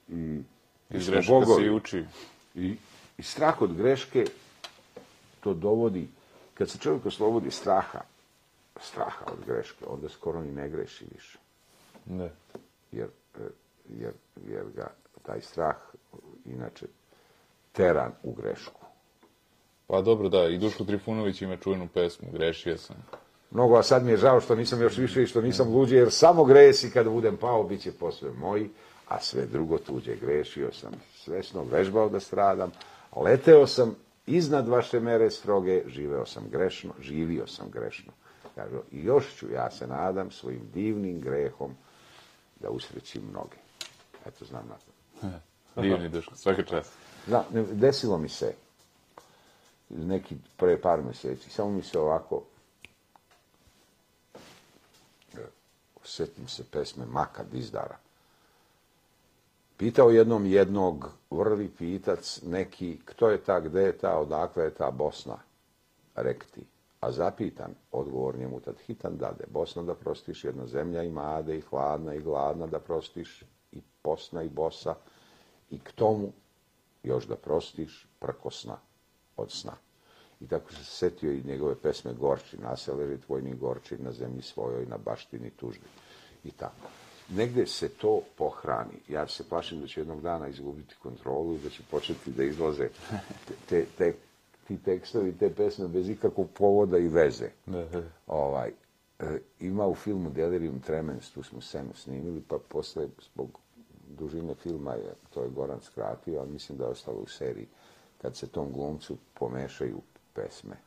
I, I greška se i uči. I, I strah od greške to dovodi, kad se čovjek oslobodi straha, straha od greške, onda skoro ni ne greši više. Ne. Jer e, jer, jer ga taj strah inače teran u grešku. Pa dobro, da, i Duško Trifunović ima čujnu pesmu, grešio sam. Mnogo, a sad mi je žao što nisam još više i što nisam luđe, jer samo gresi kada budem pao, bit će posve moji, a sve drugo tuđe. Grešio sam, svesno vežbao da stradam, leteo sam iznad vaše mere stroge, živeo sam grešno, živio sam grešno. Kažu, i još ću, ja se nadam, svojim divnim grehom da usrećim mnoge. Eto, znam na to. [laughs] Divni Duško, svaka čast. Znam, desilo mi se neki pre par mjeseci, samo mi se ovako sjetim se pesme Maka Dizdara. Pitao jednom jednog vrli pitac neki, kto je ta, gde je ta, odakle je ta Bosna, rekti. A zapitan, odgovor njemu tad hitan dade. Bosna da prostiš, jedna zemlja i made i hladna i gladna da prostiš, posna i bosa, i k tomu još da prostiš prkosna od sna. I tako se setio i njegove pesme Gorči, naseleži tvojni Gorči na zemlji svojoj, na baštini tužni. I tako. Negde se to pohrani. Ja se plašim da će jednog dana izgubiti kontrolu i da će početi da izlaze te, te, ti tekstovi, te pesme bez ikakvog povoda i veze. [laughs] Ovaj, e, ima u filmu Delirium Tremens, tu smo scenu snimili, pa posle, zbog dužine filma, je, to je Goran skratio, ali mislim da je ostalo u seriji, kad se tom glumcu pomešaju pesme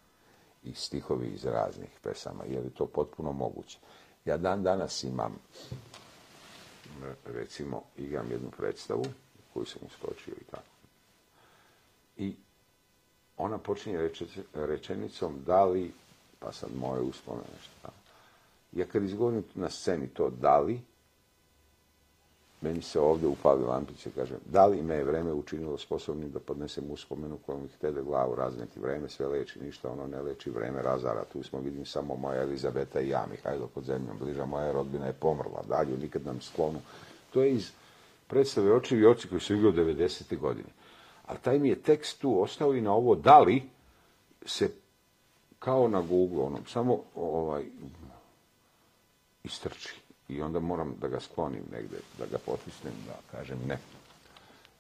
i stihovi iz raznih pesama. Je li to potpuno moguće? Ja dan danas imam, recimo, igram jednu predstavu koju sam uskočio i tako. I ona počinje rečenicom da li, pa sad moje uspomene šta. Ja kad izgovorim na sceni to da li, meni se ovdje upali lampice, kažem, da li me je vreme učinilo sposobnim da podnesem uspomenu kojom mi htede glavu razneti. Vreme sve leči, ništa ono ne leči, vreme razara. Tu smo, vidim, samo moja Elizabeta i ja, Mihajlo pod zemljom. Bliža moja rodbina je pomrla, dalje, nikad nam sklonu. To je iz predstave Očevi oci koji su igrao 90. godine. Ali taj mi je tekst tu ostao i na ovo da li se kao na Google, onom, samo ovaj, istrči i onda moram da ga sklonim negde, da ga potisnem, da kažem ne,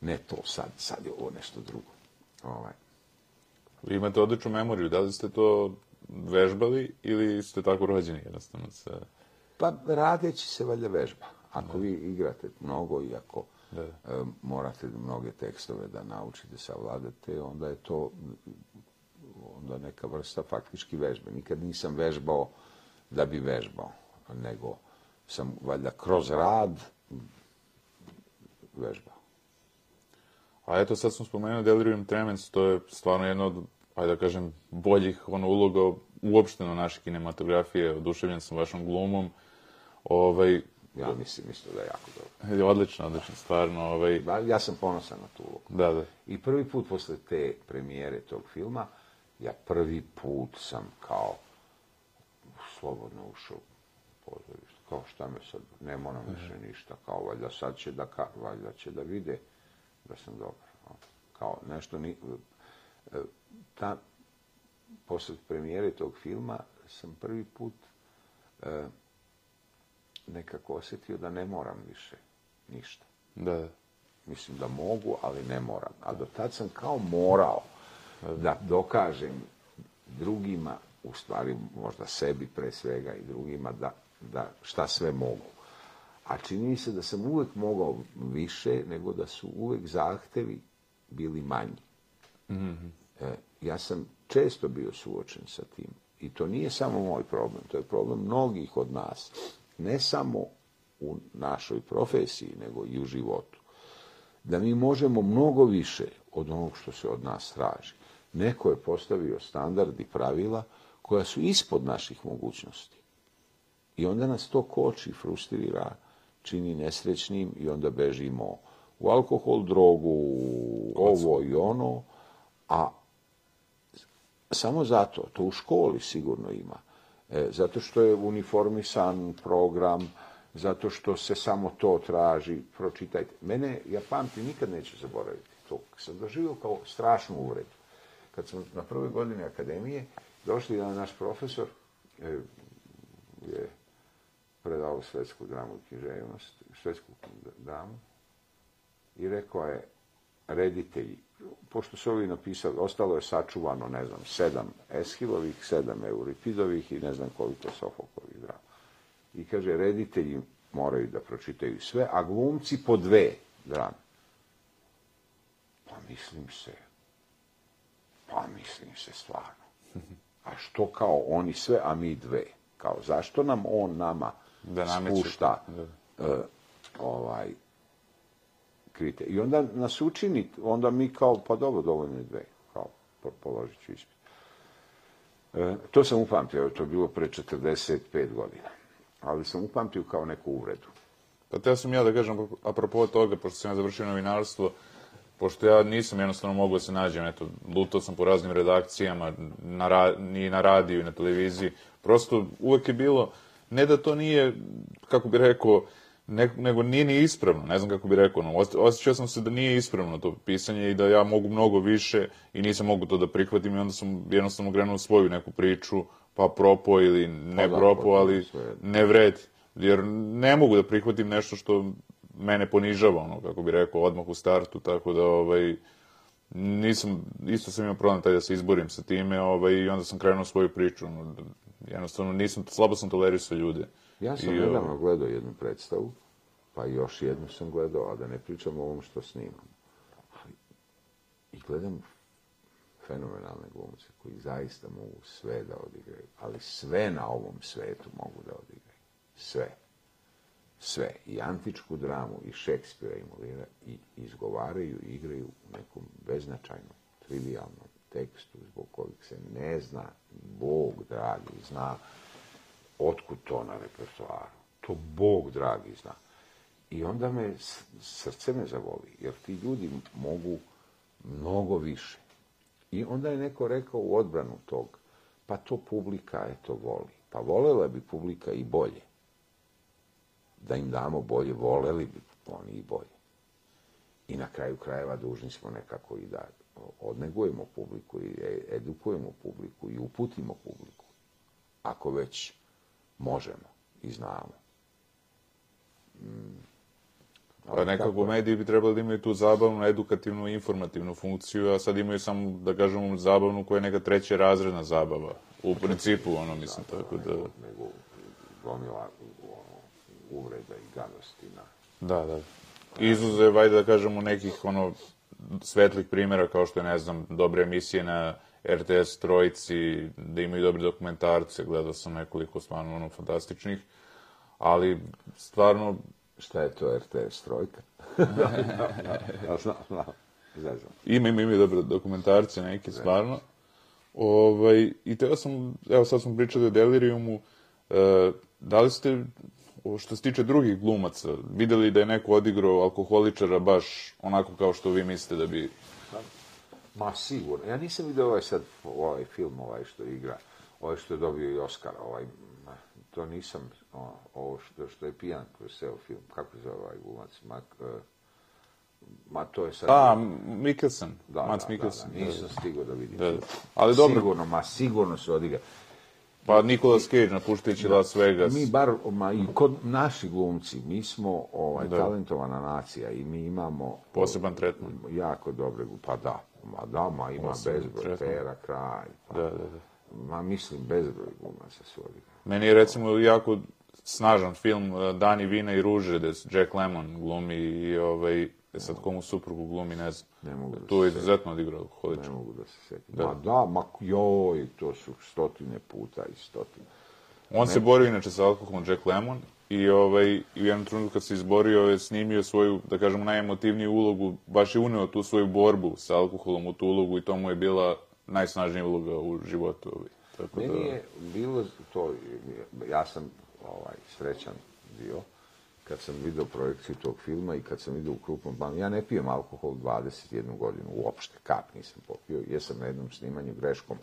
ne to sad, sad je ovo nešto drugo. Ovaj. Vi imate odličnu memoriju, da li ste to vežbali ili ste tako rođeni jednostavno se... Pa radeći se valjda vežba. Ako vi igrate mnogo i ako da. E, morate mnoge tekstove da naučite savladate, onda je to onda neka vrsta faktički vežbe. Nikad nisam vežbao da bi vežbao, nego sam valjda kroz rad vežbao. A eto sad smo spomenuli Delirium Tremens, to je stvarno jedno od, ajde da kažem, boljih ono, uloga uopšteno naše kinematografije, oduševljen sam vašom glumom. Ovaj, ja mislim, mislim da je jako dobro. Odlično, odlično, stvarno. Ovaj... Ja sam ponosan na tu ulogu. Da, da. I prvi put posle te premijere tog filma, ja prvi put sam kao slobodno ušao u pozorište kao šta me sad, ne moram više ništa, kao valjda sad će da, ka, valjda će da vide da sam dobar. Kao nešto, ni, e, ta, posle premijere tog filma sam prvi put e, nekako osjetio da ne moram više ništa. Da. Mislim da mogu, ali ne moram. A do tad sam kao morao da dokažem drugima, u stvari možda sebi pre svega i drugima, da da šta sve mogu. A čini mi se da sam uvek mogao više, nego da su uvek zahtevi bili manji. Mm -hmm. e, ja sam često bio suočen sa tim. I to nije samo moj problem, to je problem mnogih od nas. Ne samo u našoj profesiji, nego i u životu. Da mi možemo mnogo više od onog što se od nas traži. Neko je postavio standard i pravila koja su ispod naših mogućnosti. I onda nas to koči, frustrira, čini nesrećnim i onda bežimo u alkohol, drogu, ovo i ono, a samo zato, to u školi sigurno ima, e, zato što je uniformisan program, zato što se samo to traži, pročitajte. Mene, ja pamtim, nikad neću zaboraviti to. Sam doživio kao strašnu uvredu. Kad sam na prvoj godini akademije, došli jedan naš profesor, e, je predao svetsku dramu i književnost, svetsku dramu, i rekao je, reditelji, pošto su ovi napisali, ostalo je sačuvano, ne znam, sedam Eshilovih, sedam Euripidovih i ne znam koliko Sofokovih drama. I kaže, reditelji moraju da pročitaju sve, a glumci po dve drame. Pa mislim se, pa mislim se stvarno. [laughs] A što kao oni sve, a mi dve? Kao, zašto nam on nama da spušta uh, ovaj krite. I onda nas učini, onda mi kao, pa dobro, dovoljno je dve, kao, položit ću ispit. E, to sam upamtio, to je bilo pre 45 godina. Ali sam upamtio kao neku uvredu. Pa te sam ja da kažem, apropo toga, pošto sam ja završio novinarstvo, pošto ja nisam jednostavno mogao da se nađem, eto, lutao sam po raznim redakcijama, na ni na radiju, i na televiziji, prosto uvek je bilo, ne da to nije, kako bi rekao, ne, nego nije ni ispravno, ne znam kako bi rekao, no, os- osjećao sam se da nije ispravno to pisanje i da ja mogu mnogo više i nisam mogu to da prihvatim i onda sam jednostavno krenuo svoju neku priču, pa propo ili ne da, propo, potpuno ali sve. ne vredi. Jer ne mogu da prihvatim nešto što mene ponižava, ono, kako bi rekao, odmah u startu, tako da, ovaj, nisam, isto sam imao problem taj da se izborim sa time, ovaj, i onda sam krenuo svoju priču, ono, jednostavno nisam, slabo sam tolerisao ljude. Ja sam I, nedavno gledao jednu predstavu, pa još jednu sam gledao, a da ne pričam o ovom što snimam. Ali, I gledam fenomenalne glumce koji zaista mogu sve da odigraju, ali sve na ovom svetu mogu da odigraju. Sve. Sve. I antičku dramu, i Šekspira, i Molira, i izgovaraju, i igraju u nekom beznačajnom, trivialnom tekstu, zbog kojeg se ne zna, Bog dragi zna, otkud to na repertoaru. To Bog dragi zna. I onda me, srce me zavoli, jer ti ljudi mogu mnogo više. I onda je neko rekao u odbranu tog, pa to publika eto voli. Pa volela bi publika i bolje. Da im damo bolje, voleli bi oni i bolje. I na kraju krajeva dužni smo nekako i da odnegujemo publiku i edukujemo publiku i uputimo publiku. Ako već možemo i znamo. Mm. Pa Ali nekako kako- mediji bi trebali da imaju tu zabavnu, edukativnu informativnu funkciju, a sad imaju samo, da kažemo, zabavnu koja je neka treća razredna zabava. U principu, ono, mislim, tako da... nego, nego gomila ono, uvreda i gadosti na... Da, da. Izuzev, ajde da kažemo, nekih, ono, svetlih primjera, kao što je, ne znam, dobre emisije na RTS trojici, da imaju dobre dokumentarce, gledao sam nekoliko stvarno, ono, fantastičnih, ali, stvarno, Šta je to RTS trojka? [laughs] znam, znam. Ima, ima, ima dobre dokumentarce neke, stvarno. Ovaj, I teo sam, evo sad smo pričali o Deliriumu, e, da li ste, što se tiče drugih glumaca, videli da je neko odigrao alkoholičara baš onako kao što vi mislite da bi... Ma sigurno. Ja nisam vidio ovaj sad, ovaj film, ovaj što igra, ovaj što je dobio i Oscara, ovaj, to nisam, o, ovo što, što je pijan kroz ceo film, kako se zove ovaj glumac, ma, e, ma to je sad... A, Mikkelsen, da, Mats da, Mikkelsen. Da, da, nisam stigao da vidim. Da, da. Ali dobro. Sigurno, ma sigurno se odigra. Pa Nicolas Cage napuštajući Las Vegas. Mi bar, ma i kod naši glumci, mi smo ovaj, talentovana nacija i mi imamo... Poseban tretman. Jako dobre, pa da, ma da, ma ima Poseban bezbroj, tretman. Pera, kraj, pa, Da, da, da. ma mislim bezbroj glumaca su odigrali. Meni je recimo jako snažan film eh, Dani vina i ruže, gde se Jack Lemmon glumi i ovaj, e sad komu suprugu glumi, ne znam. Ne mogu da Tu je izuzetno odigrao alkoholičar. Ne mogu da se setim. Ma da, ma joj, to su stotine puta i stotine. On se borio inače sa alkoholom Jack Lemmon i ovaj, i u jednom trenutku kad se izborio je snimio svoju, da kažemo, najemotivniju ulogu, baš je uneo tu svoju borbu sa alkoholom u tu ulogu i to mu je bila najsnažnija uloga u životu. Ovaj. Tako da, Meni je bilo to, ja sam ovaj, srećan bio kad sam vidio projekciju tog filma i kad sam vidio u krupnom planu. Ja ne pijem alkohol 21 godinu, uopšte, kap nisam popio. Jesam na jednom snimanju greškom,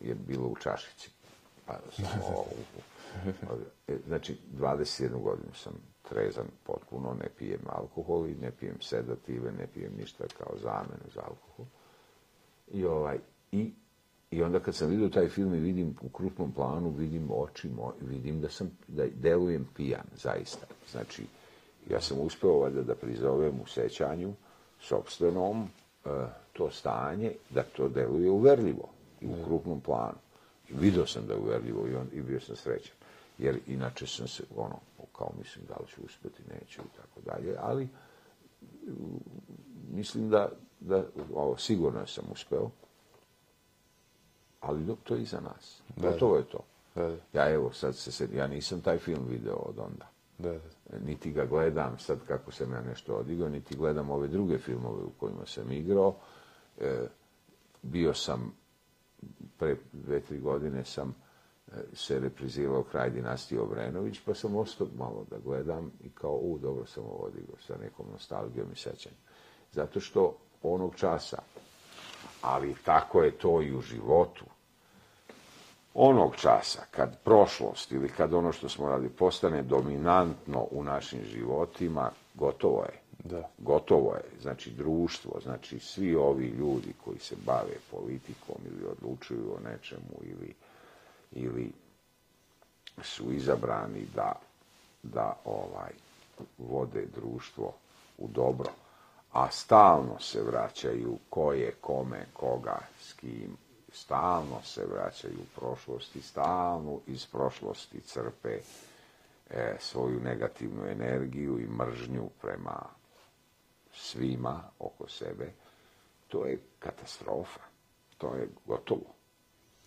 je bilo u čašici. Pa [laughs] sam ovo, e, znači, 21 godinu sam trezan potpuno, ne pijem alkohol i ne pijem sedative, ne pijem ništa kao zamenu za alkohol. I ovaj, i, i onda kad sam vidio taj film i vidim u krupnom planu, vidim oči moje, vidim da sam, da delujem pijan, zaista. Znači, ja sam uspeo valjda da prizovem u sećanju sobstvenom e, to stanje, da to deluje uverljivo i u krupnom planu. I vidio sam da je uverljivo i, on, i bio sam srećan. Jer inače sam se, ono, kao mislim da li ću uspeti, neću i tako dalje, ali mislim da, da ovo, sigurno sam uspeo, ali dok to je iza nas. Gotovo je to. Da, da. Ja evo, sad se, se, ja nisam taj film video od onda. da, da. Niti ga gledam sad kako sam ja nešto odigao, niti gledam ove druge filmove u kojima sam igrao. E, bio sam, pre dve, tri godine sam se reprizirao kraj dinastije Obrenović, pa sam ostao malo da gledam i kao, u, dobro sam ovo odigrao sa nekom nostalgijom i sećanjem. Zato što onog časa, ali tako je to i u životu, onog časa kad prošlost ili kad ono što smo radili postane dominantno u našim životima, gotovo je. Da. Gotovo je. Znači društvo, znači svi ovi ljudi koji se bave politikom ili odlučuju o nečemu ili, ili su izabrani da, da ovaj vode društvo u dobro, a stalno se vraćaju ko je, kome, koga, s kim, stalno se vraćaju u prošlosti, stalno iz prošlosti crpe e, svoju negativnu energiju i mržnju prema svima oko sebe, to je katastrofa. To je gotovo.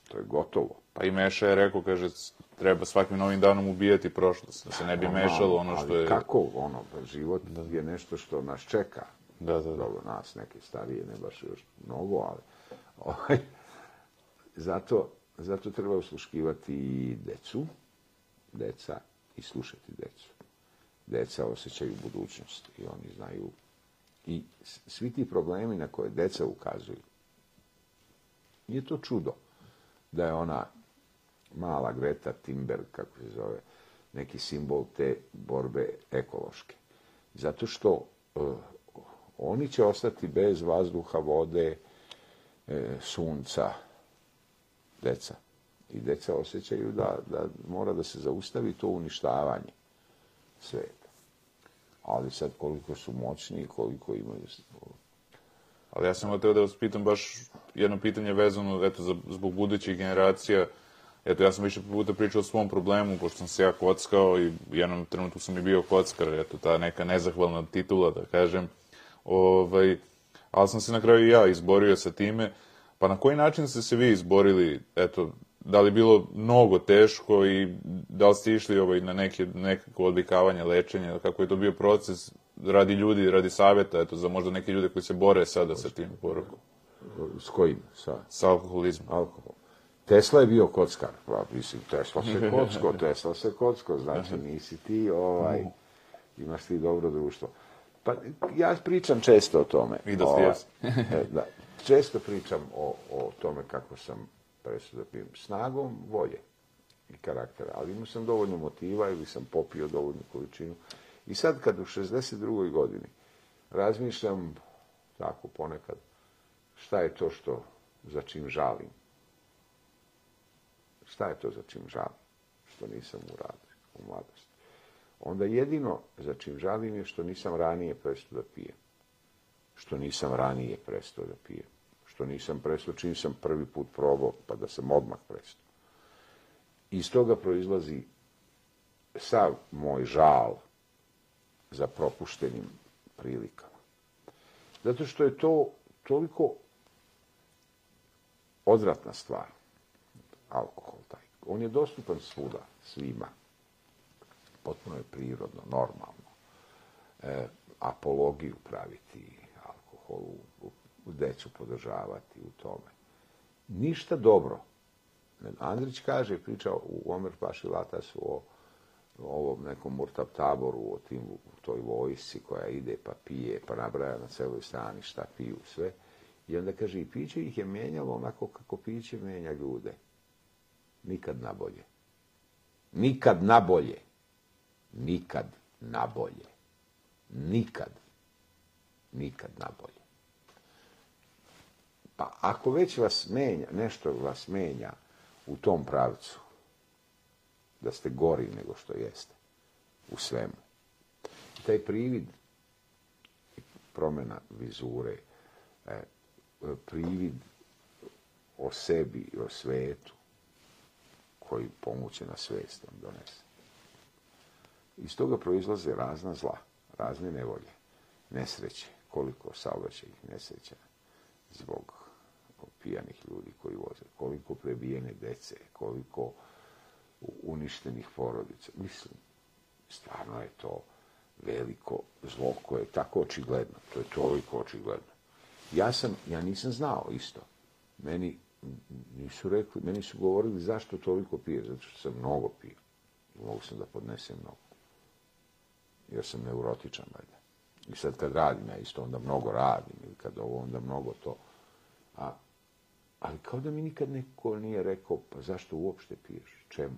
To je gotovo. Pa i Meša je rekao, kaže, treba svakim novim danom ubijati prošlost, da se ne bi mešalo ono što Ali je... kako ono, pa život je nešto što nas čeka. Da, da, da. Dobro, nas neke starije, ne baš još mnogo, ali ovaj, zato, zato treba usluškivati i decu, deca i slušati decu. Deca osjećaju budućnost i oni znaju i svi ti problemi na koje deca ukazuju. Nije to čudo da je ona mala Greta Thunberg, kako se zove, neki simbol te borbe ekološke. Zato što uh, oni će ostati bez vazduha, vode, e, sunca, deca. I deca osjećaju da, da mora da se zaustavi to uništavanje sveta. Ali sad koliko su moćni i koliko imaju... Ali ja sam htio da vas pitam baš jedno pitanje vezano eto, za, zbog budućih generacija. Eto, ja sam više puta pričao o svom problemu, pošto sam se ja kockao i u jednom trenutku sam i bio kockar, eto, ta neka nezahvalna titula, da kažem. Ovaj, ali sam se na kraju i ja izborio sa time. Pa na koji način ste se vi izborili, eto, da li bilo mnogo teško i da li ste išli ovaj, na neke, nekako odvikavanje, lečenje, kako je to bio proces radi ljudi, radi savjeta, eto, za možda neke ljude koji se bore sada sa tim porukom, S kojim? Sa sa alkoholizmom. alkohol. Tesla je bio kockar. Pa, mislim, Tesla se [laughs] kocko, Tesla se kocko, znači nisi ti, ovaj, imaš ti dobro društvo. Pa ja pričam često o tome. I da ste Ovaj, e, da, često pričam o, o tome kako sam prestao da pijem snagom volje i karaktera, ali imao sam dovoljno motiva ili sam popio dovoljnu količinu. I sad kad u 62. godini razmišljam tako ponekad šta je to što za čim žalim. Šta je to za čim žalim? Što nisam uradio u mladosti. Onda jedino za čim žalim je što nisam ranije prestao da pijem. Što nisam ranije prestao da pijem. Što nisam prestao čim sam prvi put probao, pa da sam odmah prestao. Iz toga proizlazi sav moj žal za propuštenim prilikama. Zato što je to toliko odvratna stvar, alkohol taj. On je dostupan svuda, svima. Potpuno je prirodno, normalno. E, apologiju praviti alkoholu, decu podržavati u tome. Ništa dobro. Andrić kaže, priča u Omer Paši Latasu o ovom nekom murtab taboru, o tim, u toj vojsci koja ide pa pije, pa nabraja na celoj strani šta piju sve. I onda kaže, i piće ih je mijenjalo onako kako piće mijenja ljude. Nikad nabolje. Nikad nabolje. Nikad nabolje. Nikad. Nikad nabolje. Pa ako već vas menja, nešto vas menja u tom pravcu, da ste gori nego što jeste u svemu. Taj privid promjena vizure, e, privid o sebi i o svetu koji pomoće na svest vam donese. Iz toga proizlaze razna zla, razne nevolje, nesreće, koliko saobraćajnih nesreća zbog pijanih ljudi koji voze, koliko prebijene dece, koliko uništenih porodica. Mislim, stvarno je to veliko zlo koje je tako očigledno. To je toliko očigledno. Ja sam, ja nisam znao isto. Meni nisu rekli, meni su govorili zašto toliko pije, zato što sam mnogo pio. Mogu sam da podnesem mnogo. Jer sam neurotičan, valjda. I sad kad radim, ja isto onda mnogo radim, ili kad ovo, onda mnogo to. A, ali kao da mi nikad neko nije rekao, pa zašto uopšte piješ? Čemu?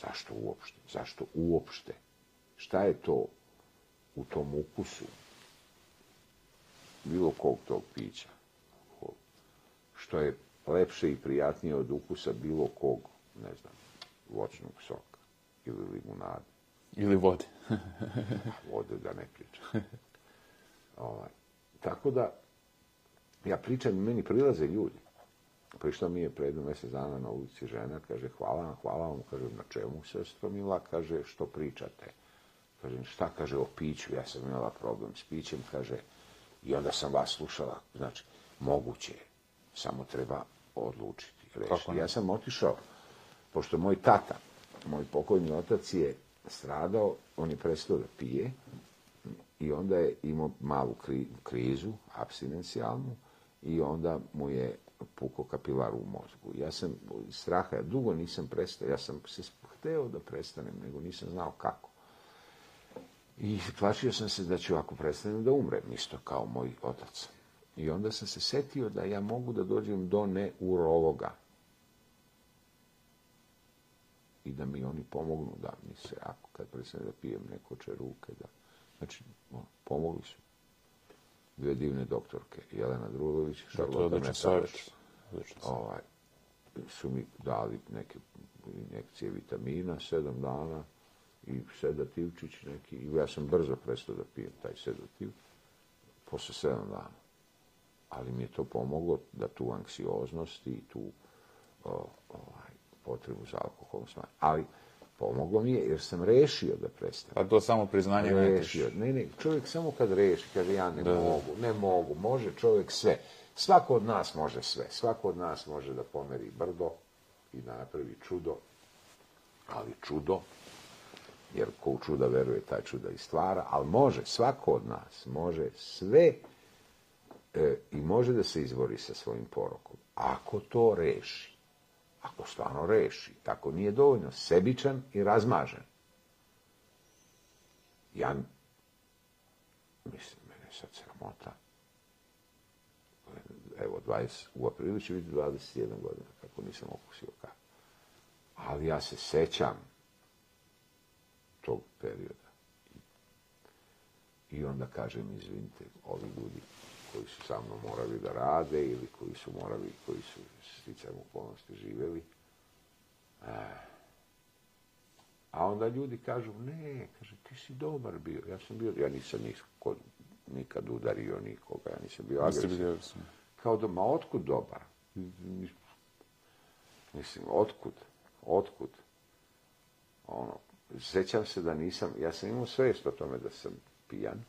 Zašto uopšte? Zašto uopšte? Šta je to u tom ukusu bilo kog tog pića? Što je lepše i prijatnije od ukusa bilo kog, ne znam, voćnog soka ili limunade. Ili vode. [laughs] Vode da ne pričam. Ovaj. Tako da, ja pričam, meni prilaze ljudi. Prišla mi je pred mjesec dana na ulici žena, kaže, hvala vam, hvala vam, kaže, na čemu, sestro Mila, kaže, što pričate? Kažem, šta, kaže, o piću, ja sam imala problem s pićem, kaže, i onda sam vas slušala, znači, moguće je, samo treba odlučiti, rešiti. Ja sam otišao, pošto moj tata, moj pokojni otac je stradao, on je prestao da pije i onda je imao malu kri, krizu, abstinencijalnu, i onda mu je puko kapilar u mozgu. Ja sam iz straha, ja dugo nisam prestao, ja sam se hteo da prestanem, nego nisam znao kako. I plašio sam se da ću ako prestanem da umrem, isto kao moj otac. I onda sam se setio da ja mogu da dođem do neurologa. I da mi oni pomognu da mi se, ako kad prestanem da pijem neko čeruke, da... Znači, ono, pomogli su. Dve divne doktorke, Jelena Drulović, Šarlota Metalić. Ovaj, su mi dali neke injekcije vitamina, sedam dana, i sedativčić neki. I ja sam brzo prestao da pijem taj sedativ, posle sedam dana. Ali mi je to pomoglo da tu anksioznost i tu o, ovaj, potrebu za alkoholom smanjim. Ali pomoglo mi je jer sam rešio da prestanem. Pa to samo priznanje rešio. Ne, ne, čovjek samo kad reši, kaže ja ne da. mogu, ne mogu, može čovjek sve. Svako od nas može sve. Svako od nas može da pomeri brdo i da napravi čudo. Ali čudo jer ko u čuda veruje, taj čuda i stvara, ali može, svako od nas može sve e, i može da se izbori sa svojim porokom. Ako to reši, ako stvarno reši, tako nije dovoljno sebičan i razmažen. Ja, mislim, mene sad sramota, evo, 20, u aprilu će biti 21 godina, kako nisam okusio kako. Ali ja se sećam tog perioda. I onda kažem, izvinite, ovi ljudi koji su sa mnom morali da rade ili koji su morali, koji su sticajem okolnosti živjeli. E, a onda ljudi kažu, ne, kaže, ti si dobar bio. Ja sam bio, ja nisam nikad, nikad udario nikoga, ja nisam bio agresivan. Kao da, ma otkud dobar? Mislim, otkud? Otkud? Ono, Sjećam se da nisam, ja sam imao svest o tome da sam pijan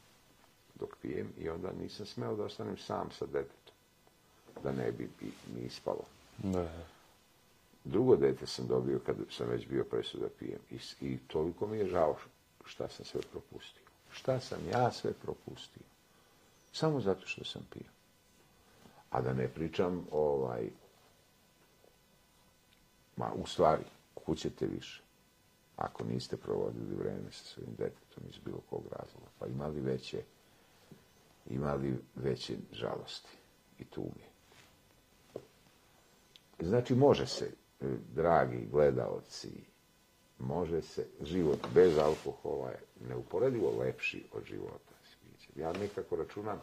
dok pijem i onda nisam smeo da ostanem sam sa detetom. Da ne bi mi ispalo. Ne. Drugo dete sam dobio kad sam već bio presu da pijem. I, I toliko mi je žao šta sam sve propustio. Šta sam ja sve propustio. Samo zato što sam pio. A da ne pričam, ovaj, ma u stvari, kućete više ako niste provodili vreme sa svojim detetom iz bilo kog razloga, pa imali veće, imali veće žalosti i tuge. Znači, može se, e, dragi gledaoci, može se, život bez alkohola je neuporedivo lepši od života s Ja nekako računam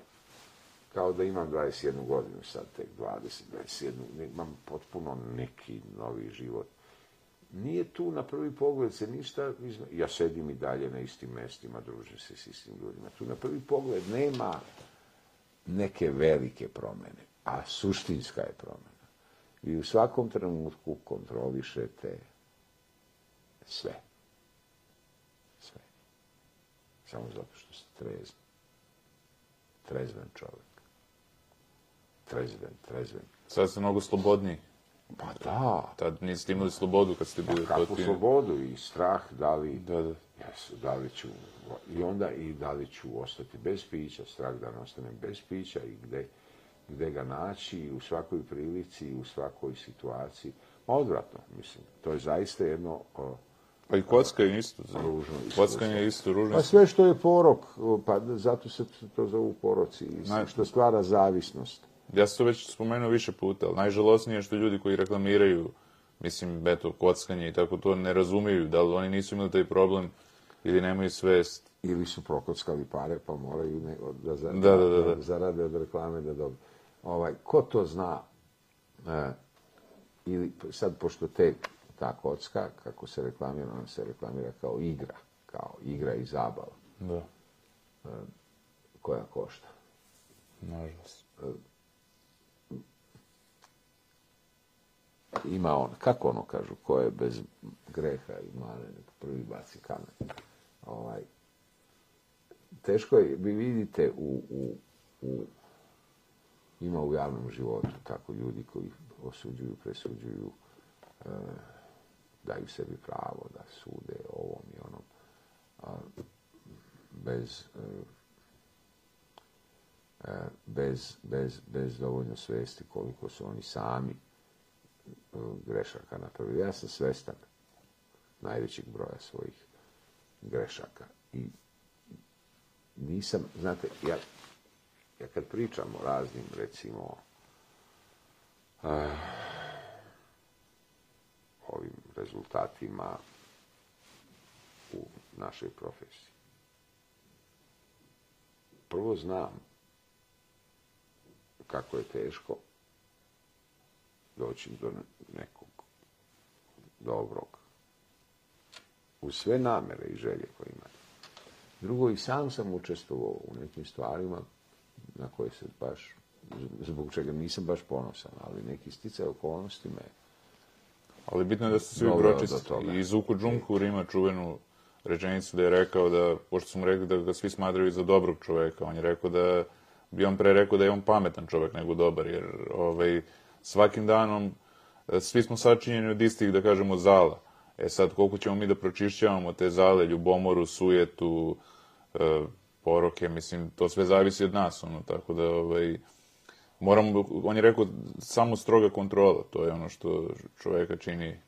kao da imam 21 godinu, sad tek 20, 21, imam potpuno neki novi život nije tu na prvi pogled se ništa, ja sedim i dalje na istim mestima, družim se s istim ljudima. Tu na prvi pogled nema neke velike promene, a suštinska je promena. Vi u svakom trenutku kontrolišete sve. Sve. Samo zato što ste trezni. Trezven čovjek. Trezven, trezven. Sad ste mnogo slobodniji. Pa da. Tad niste imali slobodu kad ste bili pa, Kakvu slobodu i strah, da li, da, da. Jes, da li ću, i onda i da li ću ostati bez pića, strah da ne ostanem bez pića i gde, gde ga naći u svakoj prilici u svakoj situaciji. Ma odvratno, mislim. To je zaista jedno o, Pa i kocka je isto. ružno. Kockanje je isto ružno. Pa sve što je porok, pa zato se to zovu poroci, što stvara zavisnost. Ja sam to već spomenuo više puta, ali najžalosnije je što ljudi koji reklamiraju, mislim, eto, kockanje i tako to, ne razumiju da li oni nisu imali taj problem ili nemaju svest. Ili su prokockali pare, pa moraju ne, da, za, Da, da, da, da. zarade od reklame da dobiju. Ovaj, ko to zna? E, ili sad, pošto te, ta kocka, kako se reklamira, ona se reklamira kao igra, kao igra i zabava, Da, koja košta. nažalost. Ima on, kako ono kažu, ko je bez greha i male, prvi baci kamen. Ovaj, teško je, vi vidite u, u, u, ima u javnom životu tako ljudi koji osuđuju, presuđuju, e, daju sebi pravo da sude ovom i onom, a, bez, e, e bez, bez, bez dovoljno svesti koliko su oni sami grešaka napravili. Ja sam svestan najvećeg broja svojih grešaka i nisam, znate, ja, ja kad pričam o raznim, recimo, uh, ovim rezultatima u našoj profesiji, prvo znam kako je teško doći do nekog dobrog u sve namere i želje koje imate. Drugo, i sam sam učestvovao u nekim stvarima na koje se baš, zbog čega nisam baš ponosan, ali neki sticaj okolnosti me Ali bitno je da su svi Doveo do pročisti. toga. I Zuko Džunkur ima čuvenu rečenicu da je rekao da, pošto su mu rekli da ga svi smatraju za dobrog čoveka, on je rekao da bi on pre rekao da je on pametan čovek nego dobar, jer ovaj, svakim danom e, svi smo sačinjeni od istih, da kažemo, zala. E sad, koliko ćemo mi da pročišćavamo te zale, ljubomoru, sujetu, e, poroke, mislim, to sve zavisi od nas, ono, tako da, ovaj, moramo, on je rekao, samo stroga kontrola, to je ono što čoveka čini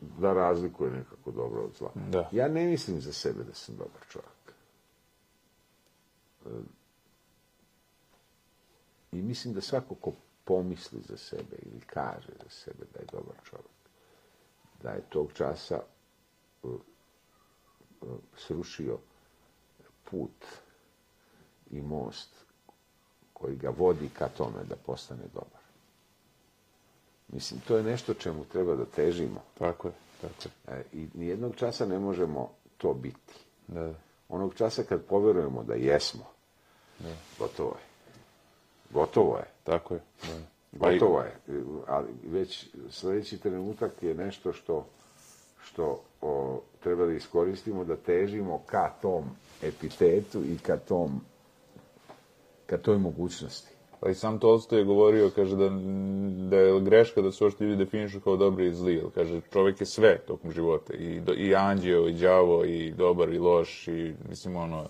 da razlikuje nekako dobro od zla. Da. Ja ne mislim za sebe da sam dobar čovjek. E, I mislim da svako ko pomisli za sebe ili kaže za sebe da je dobar čovjek, da je tog časa e, e, srušio put i most koji ga vodi ka tome da postane dobar. Mislim, to je nešto čemu treba da težimo. Tako je, tako je. E, I nijednog časa ne možemo to biti. Da, da. Onog časa kad poverujemo da jesmo, gotovo je. Gotovo je. Tako je. Da. Gotovo je. Ali već sljedeći trenutak je nešto što, što o, treba da iskoristimo, da težimo ka tom epitetu i ka tom ka toj mogućnosti. Pa i sam Tolstoj je govorio, kaže da, da je greška da se uopšte ljudi definišu kao dobri i zli. Kaže, čovjek je sve tokom života. I, do- i anđeo, i đavo, i dobar, i loš, i mislim, ono,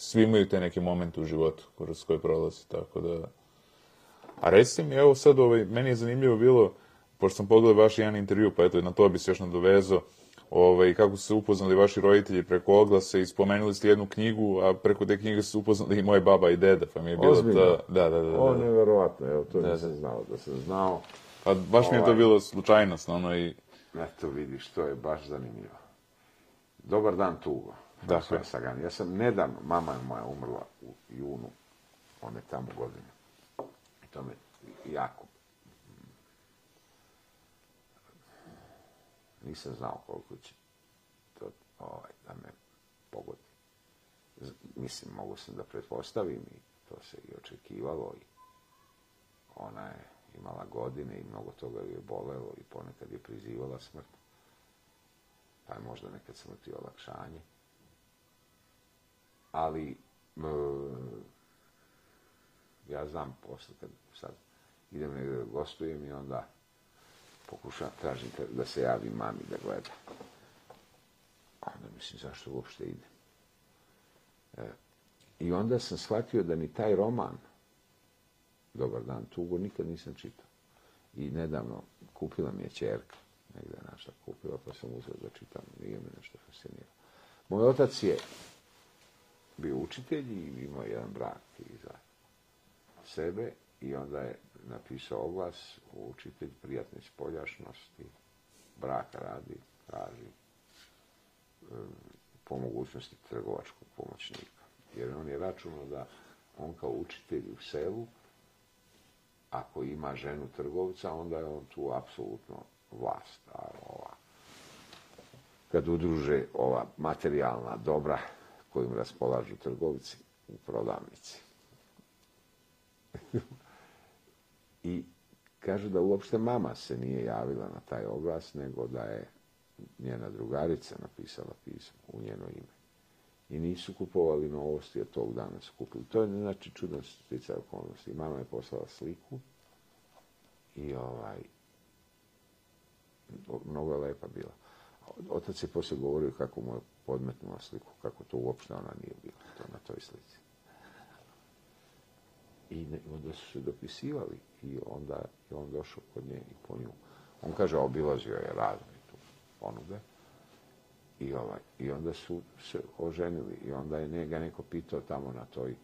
svi imaju te neke momente u životu kroz koje prolaze, tako da... A recite mi, evo sad, ovaj, meni je zanimljivo bilo, pošto sam pogledao vaš jedan intervju, pa eto, na to bi se još nadovezao, ovaj, kako su se upoznali vaši roditelji preko oglasa i spomenuli ste jednu knjigu, a preko te knjige su upoznali i moje baba i deda, pa mi je bilo Ozbiljno? ta... Da, da, da. da. O, nevjerovatno, evo, to Da, nisam znao. Da sam znao, Pa baš mi je to Ovaj. bilo slučajnost, ono i... Eto, vidiš, to je baš zanimljivo. Dobar dan, Tugo. Dakle. Sve Sagan. Ja sam nedavno, mama je moja umrla u junu, one tamo godine. I to me jako... Nisam znao koliko će to ovaj, da me pogodi. Mislim, mogu sam da pretpostavim i to se i očekivalo i ona je imala godine i mnogo toga je bolelo i ponekad je prizivala smrt. Pa je možda nekad smrt i olakšanje. Ali m, ja znam posle kad sad idem negdje da gostujem i onda pokušam, tražim da se javi mami da gleda. A onda mislim zašto uopšte idem. E, I onda sam shvatio da ni taj roman Dobar dan, tugo, nikad nisam čitao. I nedavno kupila mi je čerka, negdje našla kupila, pa sam uzeo da čitam, nije me nešto fasciniralo. Moj otac je bio učitelj i imao jedan brak iza sebe i onda je napisao oglas učitelj prijatne spoljašnosti, braka radi, traži po mogućnosti trgovačkog pomoćnika. Jer on je računao da on kao učitelj u selu, ako ima ženu trgovca, onda je on tu apsolutno vlast. A ova, kad udruže ova materijalna dobra kojim raspolažu trgovci u prodavnici. [laughs] I kaže da uopšte mama se nije javila na taj oglas, nego da je njena drugarica napisala pismo u njeno ime. I nisu kupovali novosti, a tog dana su kupili. To je znači čudan sticaj okolnosti. Mama je poslala sliku i ovaj, mnogo je lepa bila. Otac je poslije govorio kako mu je podmetnula sliku, kako to uopšte ona nije bila, to na toj slici. I onda su se dopisivali i onda je on došao kod nje i po nju. On kaže, obilazio je razne tu ponude. I, ovaj, I onda su se oženili i onda je njega neko pitao tamo na toj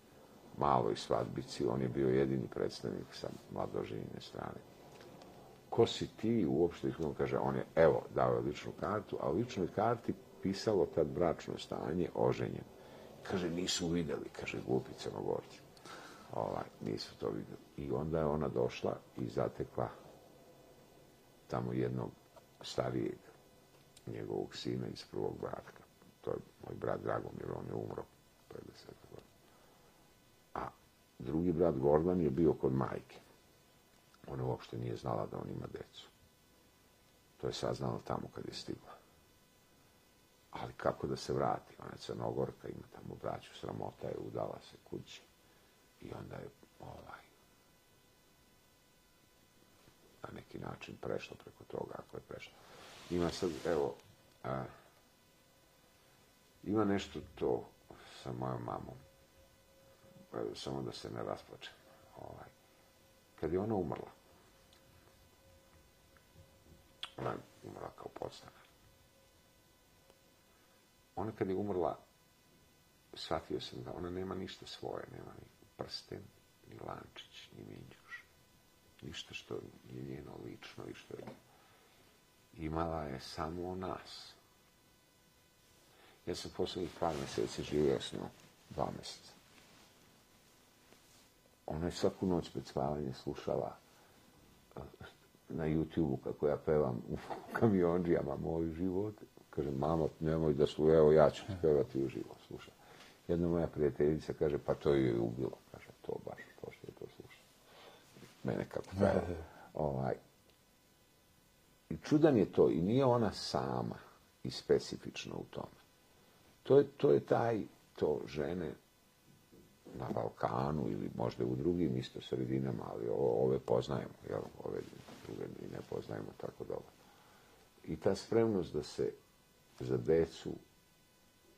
maloj svadbici, on je bio jedini predstavnik sa mladoženjine strane. Ko si ti uopšte? On kaže, on je, evo, dao je ličnu kartu, a u ličnoj karti pisalo tad bračno stanje, oženjen. Kaže, nisu vidjeli, kaže, glupi crnogorci. Ovaj, nisu to vidjeli. I onda je ona došla i zatekla tamo jednog starijeg njegovog sina iz prvog braka. To je moj brat Dragomir, on je umro pre deset godina. A drugi brat Gordon je bio kod majke. Ona uopšte nije znala da on ima decu. To je saznala tamo kad je stigla. Ali kako da se vrati? Ona je crnogorka, ima tamo braću, sramota je, udala se kući. I onda je ovaj, na neki način prešla preko toga, ako je prešla. Ima sad, evo, a, ima nešto to sa mojom mamom, evo, samo da se ne rasplačem. Ovaj, kad je ona umrla, ona je umrla kao podstanar. Ona kad je umrla, shvatio sam da ona nema ništa svoje, nema ni prsten, ni lančić, ni minđuš. Ništa što je njeno lično i što je imala je samo nas. Ja sam posljednjih par mjeseci živio s njom, dva mjeseca. Ona je svaku noć pred spavanje slušala eh, na YouTube-u kako ja pevam u [laughs] kamionđijama moj život. Kaže, mama, nemoj da slu, evo ja ću ti pevati u život, slušaj. Jedna moja prijateljica kaže, pa to je ubilo. Kaže, to baš, to što je to sluša. Mene kako peva. ovaj, i čudan je to i nije ona sama i specifična u tome. To je, to je taj, to žene na Balkanu ili možda u drugim isto sredinama, ali ove poznajemo, jel, ove druge i ne poznajemo tako dobro. I ta spremnost da se za decu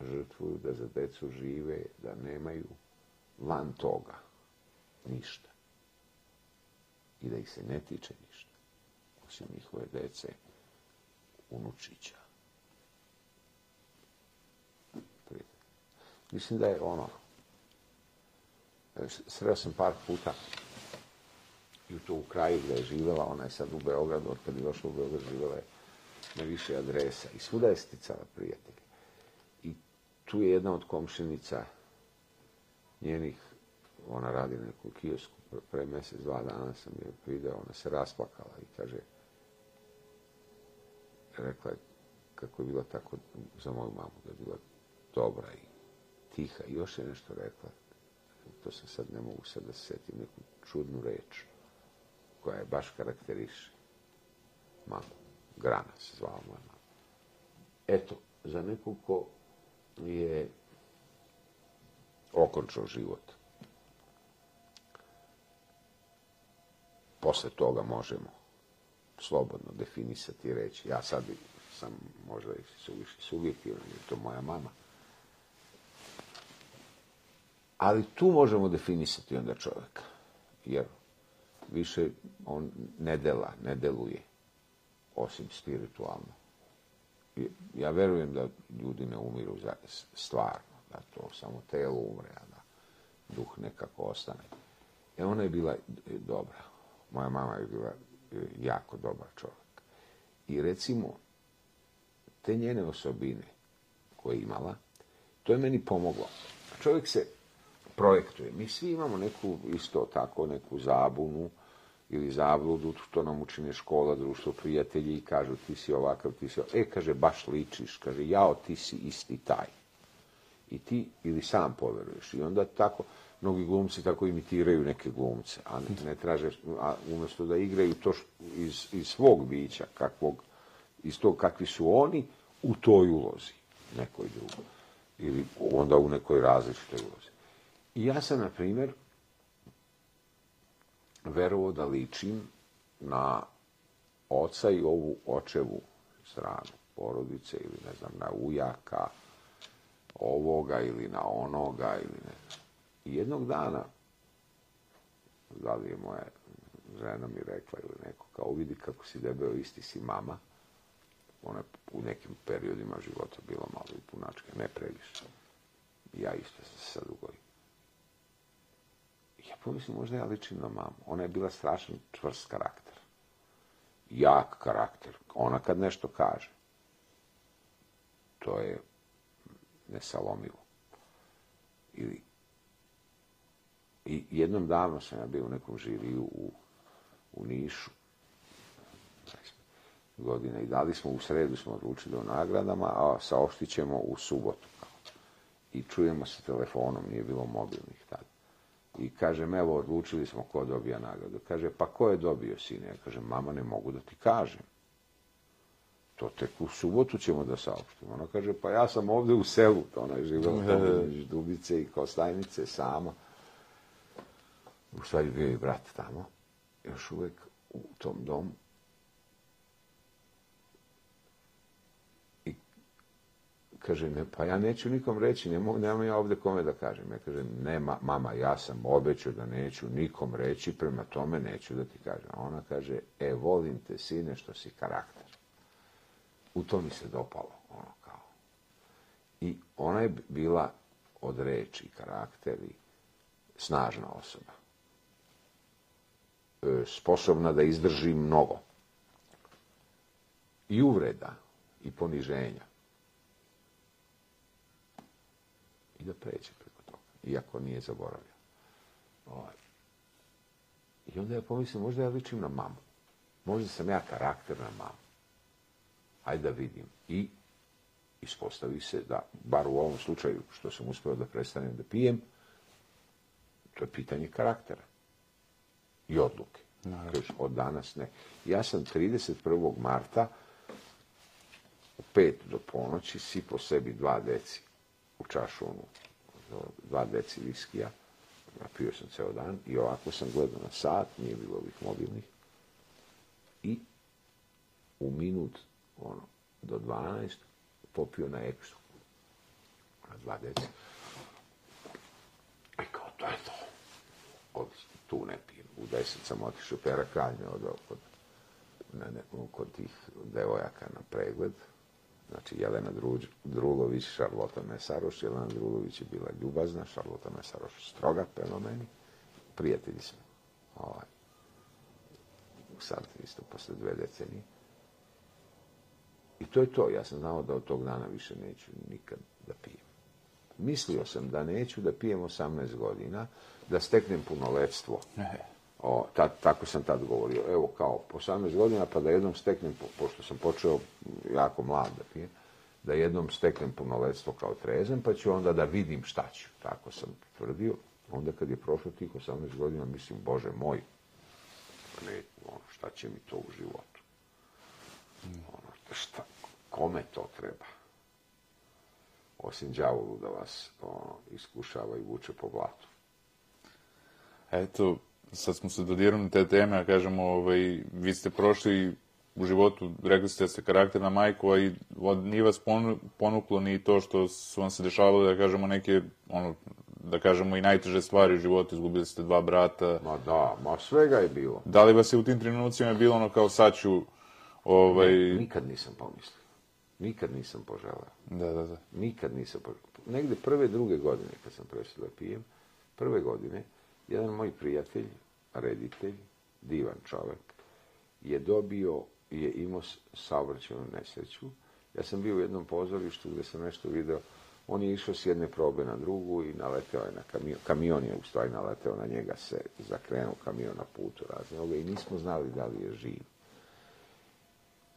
žrtvuju, da za decu žive, da nemaju van toga ništa. I da ih se ne tiče ništa osim njihove dece, unučića. Mislim da je ono, e, sreo sam par puta i to u kraju gdje je živjela, ona je sad u Beogradu, od kad je došla u Beograd, živjela je na više adresa i svuda je sticala prijatelje. I tu je jedna od komšinica njenih, ona radi na nekom kiosku, pre mjesec, dva dana sam je video, ona se rasplakala i kaže, rekla je kako je bila tako za moju mamu, da je bila dobra i tiha. I još je nešto rekla, to se sad ne mogu sad da se setim, neku čudnu reč koja je baš karakteriše mamu. Grana se zvala moja mama. Eto, za nekog ko je okončao život, posle toga možemo slobodno definisati i reći. Ja sad sam možda i suviše subjektivan, jer to moja mama. Ali tu možemo definisati onda čovjeka. Jer više on ne dela, ne deluje, osim spiritualno. Ja verujem da ljudi ne umiru za, stvarno, da to samo telo umre, a da duh nekako ostane. E ona je bila e, dobra. Moja mama je bila e, jako dobar čovjek. I recimo, te njene osobine koje je imala, to je meni pomoglo. Čovjek se projektuje. Mi svi imamo neku, isto tako, neku zabunu ili zabludu, to nam učine škola, društvo, prijatelji i kažu ti si ovakav, ti si ovakav. E, kaže, baš ličiš, kaže, jao, ti si isti taj. I ti ili sam poveruješ. I onda tako, mnogi glumci tako imitiraju neke glumce, a ne, ne traže, a umjesto da igraju to š, iz, iz svog bića, kakvog, iz tog kakvi su oni, u toj ulozi, nekoj drugoj. Ili onda u nekoj različitoj ulozi. I ja sam, na primjer, verovao da ličim na oca i ovu očevu stranu porodice ili ne znam, na ujaka ovoga ili na onoga ili ne znam. I jednog dana, da li je moja žena mi rekla ili neko, kao vidi kako si debeo, isti si mama. Ona je u nekim periodima života bila malo i punačka, ne previše. Ja isto sam se sad ugojim. Ja pomislim, možda ja ličim na mamu. Ona je bila strašan čvrst karakter. Jak karakter. Ona kad nešto kaže, to je nesalomivo. Ili I jednom davno sam ja bio u nekom žiriju u, u Nišu, godine i dali smo u sredu smo odlučili o nagradama, a saopštit ćemo u subotu. I čujemo se telefonom, nije bilo mobilnih tada. I kažem, evo, odlučili smo ko dobija nagradu. Kaže, pa ko je dobio, sine? Ja kažem, mama, ne mogu da ti kažem. To tek u subotu ćemo da saopštimo. Ona kaže, pa ja sam ovde u selu. To ona je živjela [laughs] među Dubice i Kostajnice sama. U stvari bio je brat tamo. Još uvek u tom domu. Kaže, ne, pa ja neću nikom reći, ne mogu, nemam ja ovdje kome da kažem. Ja kažem, ne, mama, ja sam obećao da neću nikom reći, prema tome neću da ti kažem. A ona kaže, e, volim te, sine, što si karakter. U to mi se dopalo, ono kao. I ona je bila od reči karakter i snažna osoba. E, sposobna da izdrži mnogo. I uvreda, i poniženja. I da pređe preko toga, iako nije zaboravio. Ovaj. I onda ja pomislim, možda ja ličim na mamu. Možda sam ja karakter na mamu. Ajde da vidim. I ispostavi se da, bar u ovom slučaju što sam uspio da prestanem da pijem, to je pitanje karaktera i odluke. Kažeš, od danas ne. Ja sam 31. marta u pet do ponoći si po sebi dva deci u čašu onu, dva deci viskija, napio sam ceo dan i ovako sam gledao na sat, nije bilo ovih mobilnih, i u minut, ono, do 12, popio na eksu, na dva deci. I kao, to je to. Od tu ne pijem. U deset sam otišao perakalnje od, od, na nekom, kod tih devojaka na pregled, Znači, Jelena Druž, Drulović, Šarlota Mesaroš. Jelena Drulović je bila ljubazna, Šarlota Mesaroš stroga prema meni. Prijatelji smo. Ovaj. Sad, isto, posle dve decenije. I to je to. Ja sam znao da od tog dana više neću nikad da pijem. Mislio sam da neću da pijem 18 godina, da steknem punoletstvo. O, tad, tako sam tad govorio. Evo, kao, po 18 godina, pa da jednom steknem, po, pošto sam počeo jako mlad da pijem, da jednom steknem punoletstvo kao trezen, pa ću onda da vidim šta ću. Tako sam tvrdio. Onda kad je prošlo tih 18 godina, mislim, Bože moj, ne, ono, šta će mi to u životu? Ono, šta, kome to treba? Osim đavolu da vas ono, iskušava i vuče po blatu. Eto, sad smo se dodirali te teme, a kažemo, ovaj, vi ste prošli u životu, rekli ste da ste karakterna majko, a i od, nije vas ponuklo ni to što su vam se dešavale, da kažemo, neke ono, da kažemo, i najteže stvari u životu, izgubili ste dva brata. Ma da, ma svega je bilo. Da li vas je u tim trenucima bilo ono kao sad ću, ovaj... Nikad nisam pomislio. Nikad nisam poželao. Da, da, da. Nikad nisam poželao. Negde prve, druge godine, kad sam prestao da pijem, prve godine, jedan moj prijatelj, reditelj, divan čovjek, je dobio, je imao saobraćajnu nesreću. Ja sam bio u jednom pozorištu gdje sam nešto video, on je išao s jedne probe na drugu i naleteo je na kamion. Kamion je u stvari naleteo na njega, se zakrenuo kamion na putu razne i nismo znali da li je živ.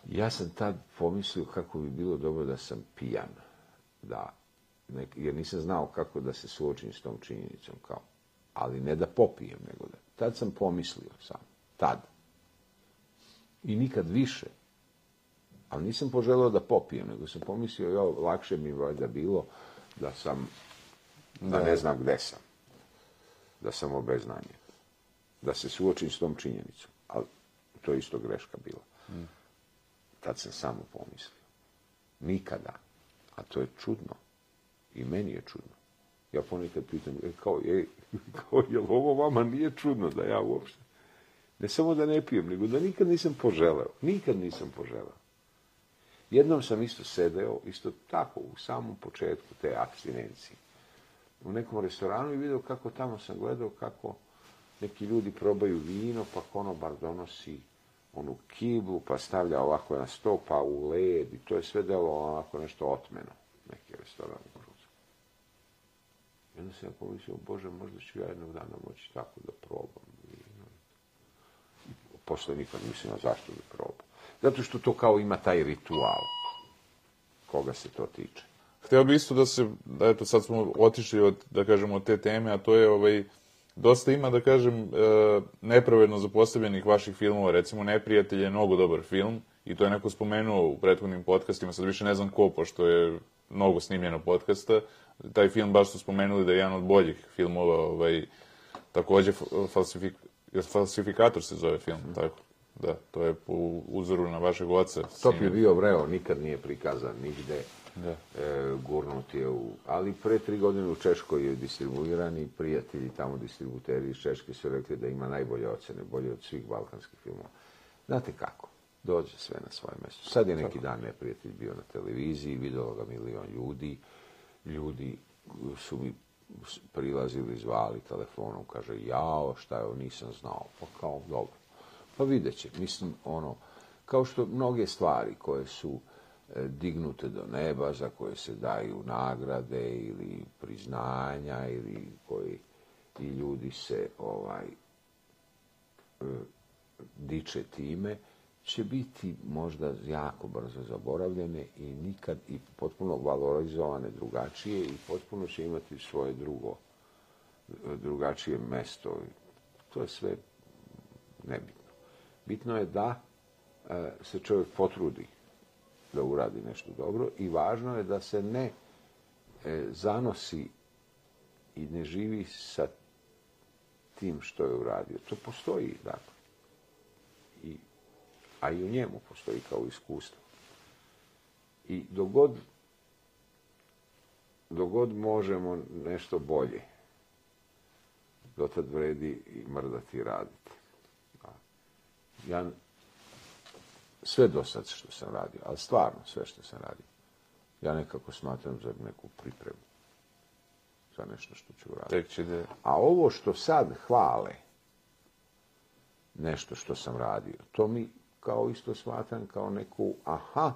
Ja sam tad pomislio kako bi bilo dobro da sam pijan, da, jer nisam znao kako da se suočim s tom činjenicom, kao, ali ne da popijem, nego da. Tad sam pomislio sam, tad. I nikad više. Ali nisam poželio da popijem, nego sam pomislio, jo, lakše mi valjda bilo da sam, da, ne znam gde sam. Da sam obeznanje. Da se suočim s tom činjenicom. Ali to je isto greška bila. Mm. Tad sam samo pomislio. Nikada. A to je čudno. I meni je čudno. Ja ponekad pitam, e, kao, je, [laughs] kao, jel ovo vama nije čudno da ja uopšte, ne samo da ne pijem, nego da nikad nisam poželeo. Nikad nisam poželeo. Jednom sam isto sedeo, isto tako, u samom početku te abstinencije. U nekom restoranu i vidio kako tamo sam gledao kako neki ljudi probaju vino, pa konobar donosi onu kiblu, pa stavlja ovako na sto, pa u led i to je sve delo onako nešto otmeno. Neki restoran u I onda sam ja pomislio, Bože, možda ću ja jednog dana moći tako da probam. I posle nikad mislim, a zašto da probam? Zato što to kao ima taj ritual koga se to tiče. Htio bi isto da se, da eto sad smo otišli od, da kažemo, od te teme, a to je ovaj, dosta ima, da kažem, e, nepravedno zapostavljenih vaših filmova. Recimo, Neprijatelj je mnogo dobar film i to je neko spomenuo u prethodnim podcastima, sad više ne znam ko, pošto je mnogo snimljeno podcasta. Taj film baš su spomenuli da je jedan od boljih filmova, ovaj, takođe falsifik, falsifikator se zove film, tako. Da, to je po uzoru na vašeg oca. To je bio vreo, nikad nije prikazan nigde. Da. E, gurnut je u... Ali pre tri godine u Češkoj je distribuiran i prijatelji tamo distributeri iz Češke su rekli da ima najbolje ocene, bolje od svih balkanskih filmova. Znate kako? Dođe sve na svoje mjesto. Sad je neki dan neprijatelj bio na televiziji, videlo ga milion ljudi. Ljudi su mi prilazili, zvali telefonom, kaže, jao, šta je, nisam znao. Pa kao, dobro. Pa vidjet će. Mislim, ono, kao što mnoge stvari koje su e, dignute do neba, za koje se daju nagrade ili priznanja ili koji i ljudi se ovaj e, diče time, će biti možda jako brzo zaboravljene i nikad i potpuno valorizovane drugačije i potpuno će imati svoje drugo, drugačije mesto. To je sve nebitno. Bitno je da e, se čovjek potrudi da uradi nešto dobro i važno je da se ne e, zanosi i ne živi sa tim što je uradio. To postoji, dakle. A i u njemu postoji kao iskustvo. I dogod, dogod možemo nešto bolje, dotad vredi i mrdati i raditi ja sve do sad što sam radio, ali stvarno sve što sam radio, ja nekako smatram za neku pripremu za nešto što ću raditi. A ovo što sad hvale, nešto što sam radio, to mi kao isto smatram kao neku, aha,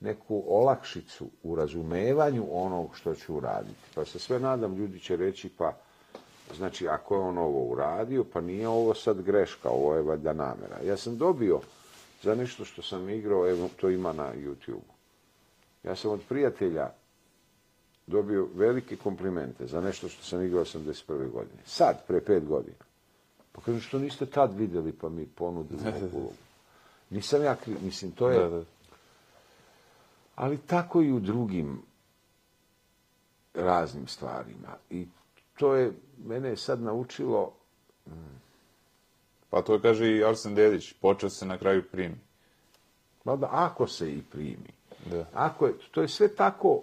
neku olakšicu u razumevanju onog što ću uraditi. Pa se sve nadam, ljudi će reći, pa Znači, ako je on ovo uradio, pa nije ovo sad greška, ovo je valjda namjera. Ja sam dobio za nešto što sam igrao, evo, to ima na YouTube. Ja sam od prijatelja dobio velike komplimente za nešto što sam igrao 81. godine. Sad, pre pet godina. Pa kažem, što niste tad vidjeli, pa mi ponudili [laughs] neku Nisam ja, mislim, to je... Ali tako i u drugim raznim stvarima. I to je mene sad naučilo... Pa to kaže i Arsen Dedić, počeo se na kraju primi. Valjda, ako se i primi. Da. Ako je, to je sve tako...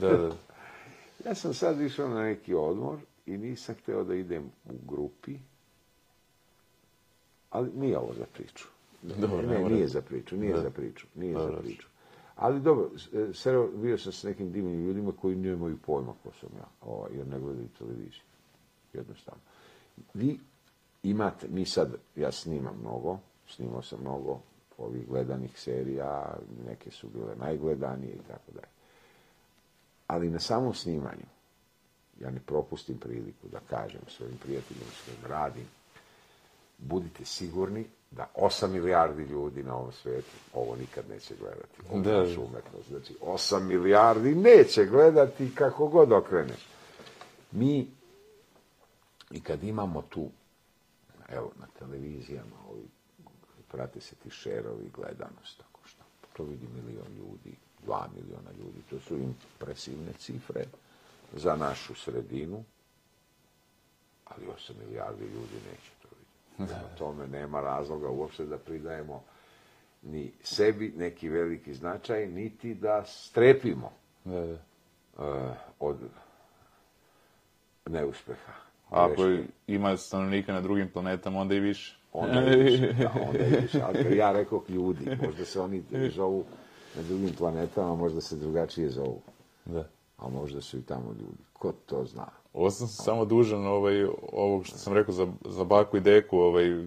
Da, da. [laughs] ja sam sad išao na neki odmor i nisam htio da idem u grupi, ali nije ovo za priču. Dobro, ne ne, nije za priču, nije Da. za priču, nije Dobro. za priču. Ali dobro, e, sreo, bio sam s nekim divnim ljudima koji nemaju pojma ko sam ja, ovaj, jer ne gledaju televiziju. Jednostavno. Vi imate, mi sad, ja snimam mnogo, snimao sam mnogo ovih gledanih serija, neke su bile najgledanije i tako dalje. Ali na samom snimanju, ja ne propustim priliku da kažem svojim prijateljima s kojim radim, budite sigurni da 8 milijardi ljudi na ovom svijetu ovo nikad neće gledati. Ovu Da. našu umetnost. Znači, 8 milijardi neće gledati kako god okreneš. Mi, i kad imamo tu, evo, na televizijama, ovi, prate se ti šerovi, gledanost, tako što, to vidi milion ljudi, dva miliona ljudi, to su impresivne cifre za našu sredinu, ali 8 milijardi ljudi neće. Prema tome nema razloga uopšte da pridajemo ni sebi neki veliki značaj, niti da strepimo Da, da. eh, od neuspeha. Ako greške. ima stanovnika na drugim planetama, onda i više. Onda je više, da, [laughs] onda je više. Ali ja rekao ljudi, možda se oni zovu na drugim planetama, možda se drugačije zovu. Da. A možda su i tamo ljudi. Ko to zna? Ovo sam samo dužan ovaj, ovog što sam rekao za, za baku i deku, ovaj,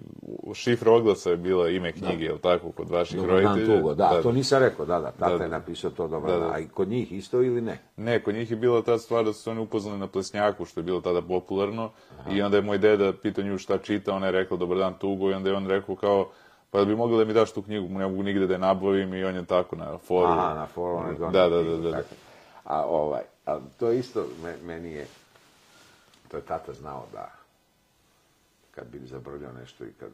šifra oglasa je bila ime knjige, jel tako, kod vaših Dobar dan, roditelja? Tugo. Da, to nisam rekao, da, da. Tata Da, je da. napisao to dobro. Da, da. A i kod njih isto ili ne? Ne, kod njih je bila ta stvar da su se oni upoznali na plesnjaku, što je bilo tada popularno, i onda je moj deda pitao nju šta čita, ona je rekla dobar dan Tugo, i onda je on rekao kao, pa da bi mogli da mi daš tu knjigu, ne mogu nigde da je nabavim, i on je tako na foru. Aha, na foru ne donio Da, da, da, da, da. tako. A ovaj, a to isto me- meni je, to je tata znao da kad bi zabrljao nešto i kad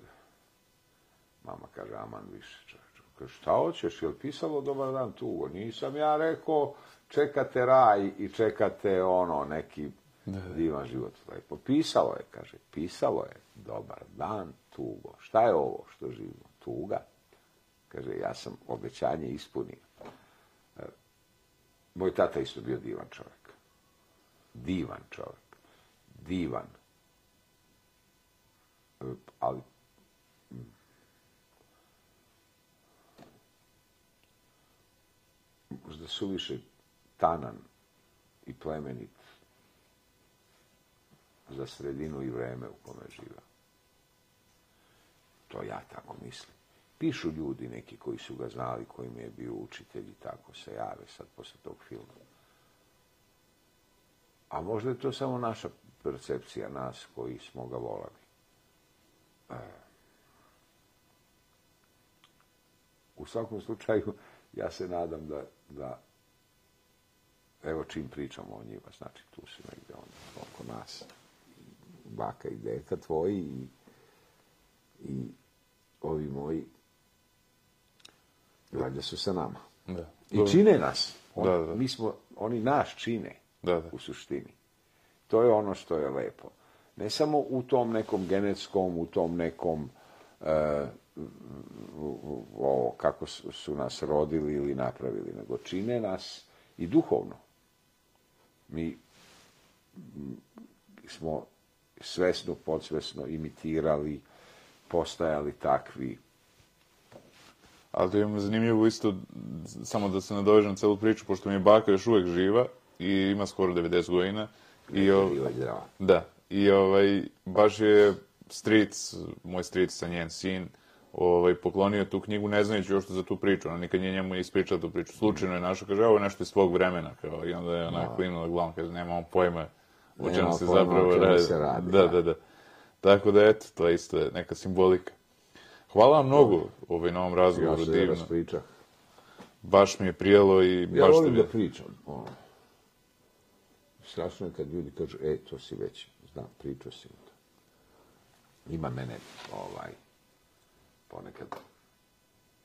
mama kaže aman više čovječe. Kaže, šta hoćeš, je li pisalo dobar dan tugo? Nisam ja rekao, čekate raj i čekate ono, neki divan život. Lepo, pisalo je, kaže, pisalo je, dobar dan tugo. Šta je ovo što živimo? Tuga. Kaže, ja sam obećanje ispunio. E, Moj tata isto bio divan čovjek. Divan čovjek. Divan. E, ali možda su više tanan i plemenit za sredinu i vreme u kome živa. To ja tako mislim. Pišu ljudi neki koji su ga znali, koji mi je bio učitelj i tako se jave sad posle tog filma. A možda je to samo naša percepcija nas koji smo ga volali. E, U svakom slučaju, ja se nadam da, da evo čim pričamo o njima, znači tu su negdje oni oko nas, baka i deka tvoji i, i ovi moji, valjda su sa nama. Da. I čine nas. On- Da, da. Mi smo, oni nas čine Da, da. u suštini. To je ono što je lepo. Ne samo u tom nekom genetskom, u tom nekom e, ovo, kako su, nas rodili ili napravili, nego čine nas i duhovno. Mi smo svesno, podsvesno imitirali, postajali takvi. Ali to je zanimljivo isto, samo da se nadovežem celu priču, pošto mi je baka još uvek živa i ima skoro 90 godina. I, o, da, i ovaj, baš je stric, moj stric sa njen sin, ovaj, poklonio tu knjigu ne znajući još za tu priču. Ona nikad nije njemu ispričala tu priču. Slučajno je našao, kaže, ovo je nešto iz svog vremena. Kao, I onda je ona klinula glavom, kaže, nemamo pojma o Nema čemu se pojma zapravo radi. se radi, Da, da. da, da. Tako da, eto, to je isto neka simbolika. Hvala vam mnogo ovaj, na ovom Ja razgovoru, se divno. raspričah. Baš mi je prijelo i Ja baš volim ste da pričam. Ono. Strašno je kad ljudi kažu, e, to si već, znam, pričao si mi to. Ima mene, ovaj, ponekad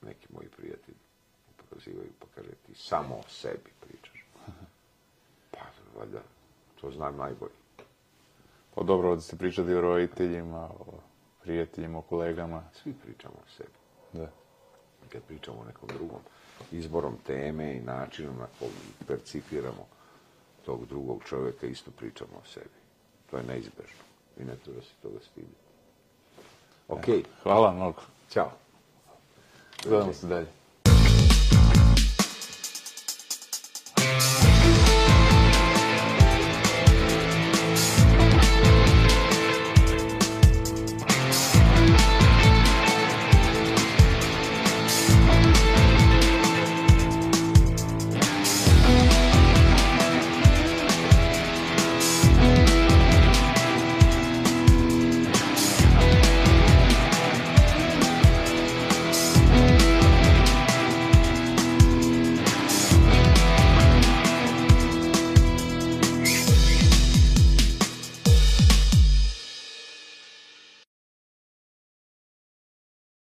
neki moji prijatelji prozivaju pa kaže, ti samo o sebi pričaš. Pa, valjda, to znam najbolje. Pa dobro, ovdje ste pričali o roditeljima, o prijateljima, o kolegama. Svi pričamo o sebi. Da. kad pričamo o nekom drugom, izborom teme i načinom na koji percipiramo tog drugog čovjeka, isto pričamo o sebi. To je neizbežno. I ne treba se toga stiditi. Ok, Hvala mnogo. ćao. Gledamo se dalje.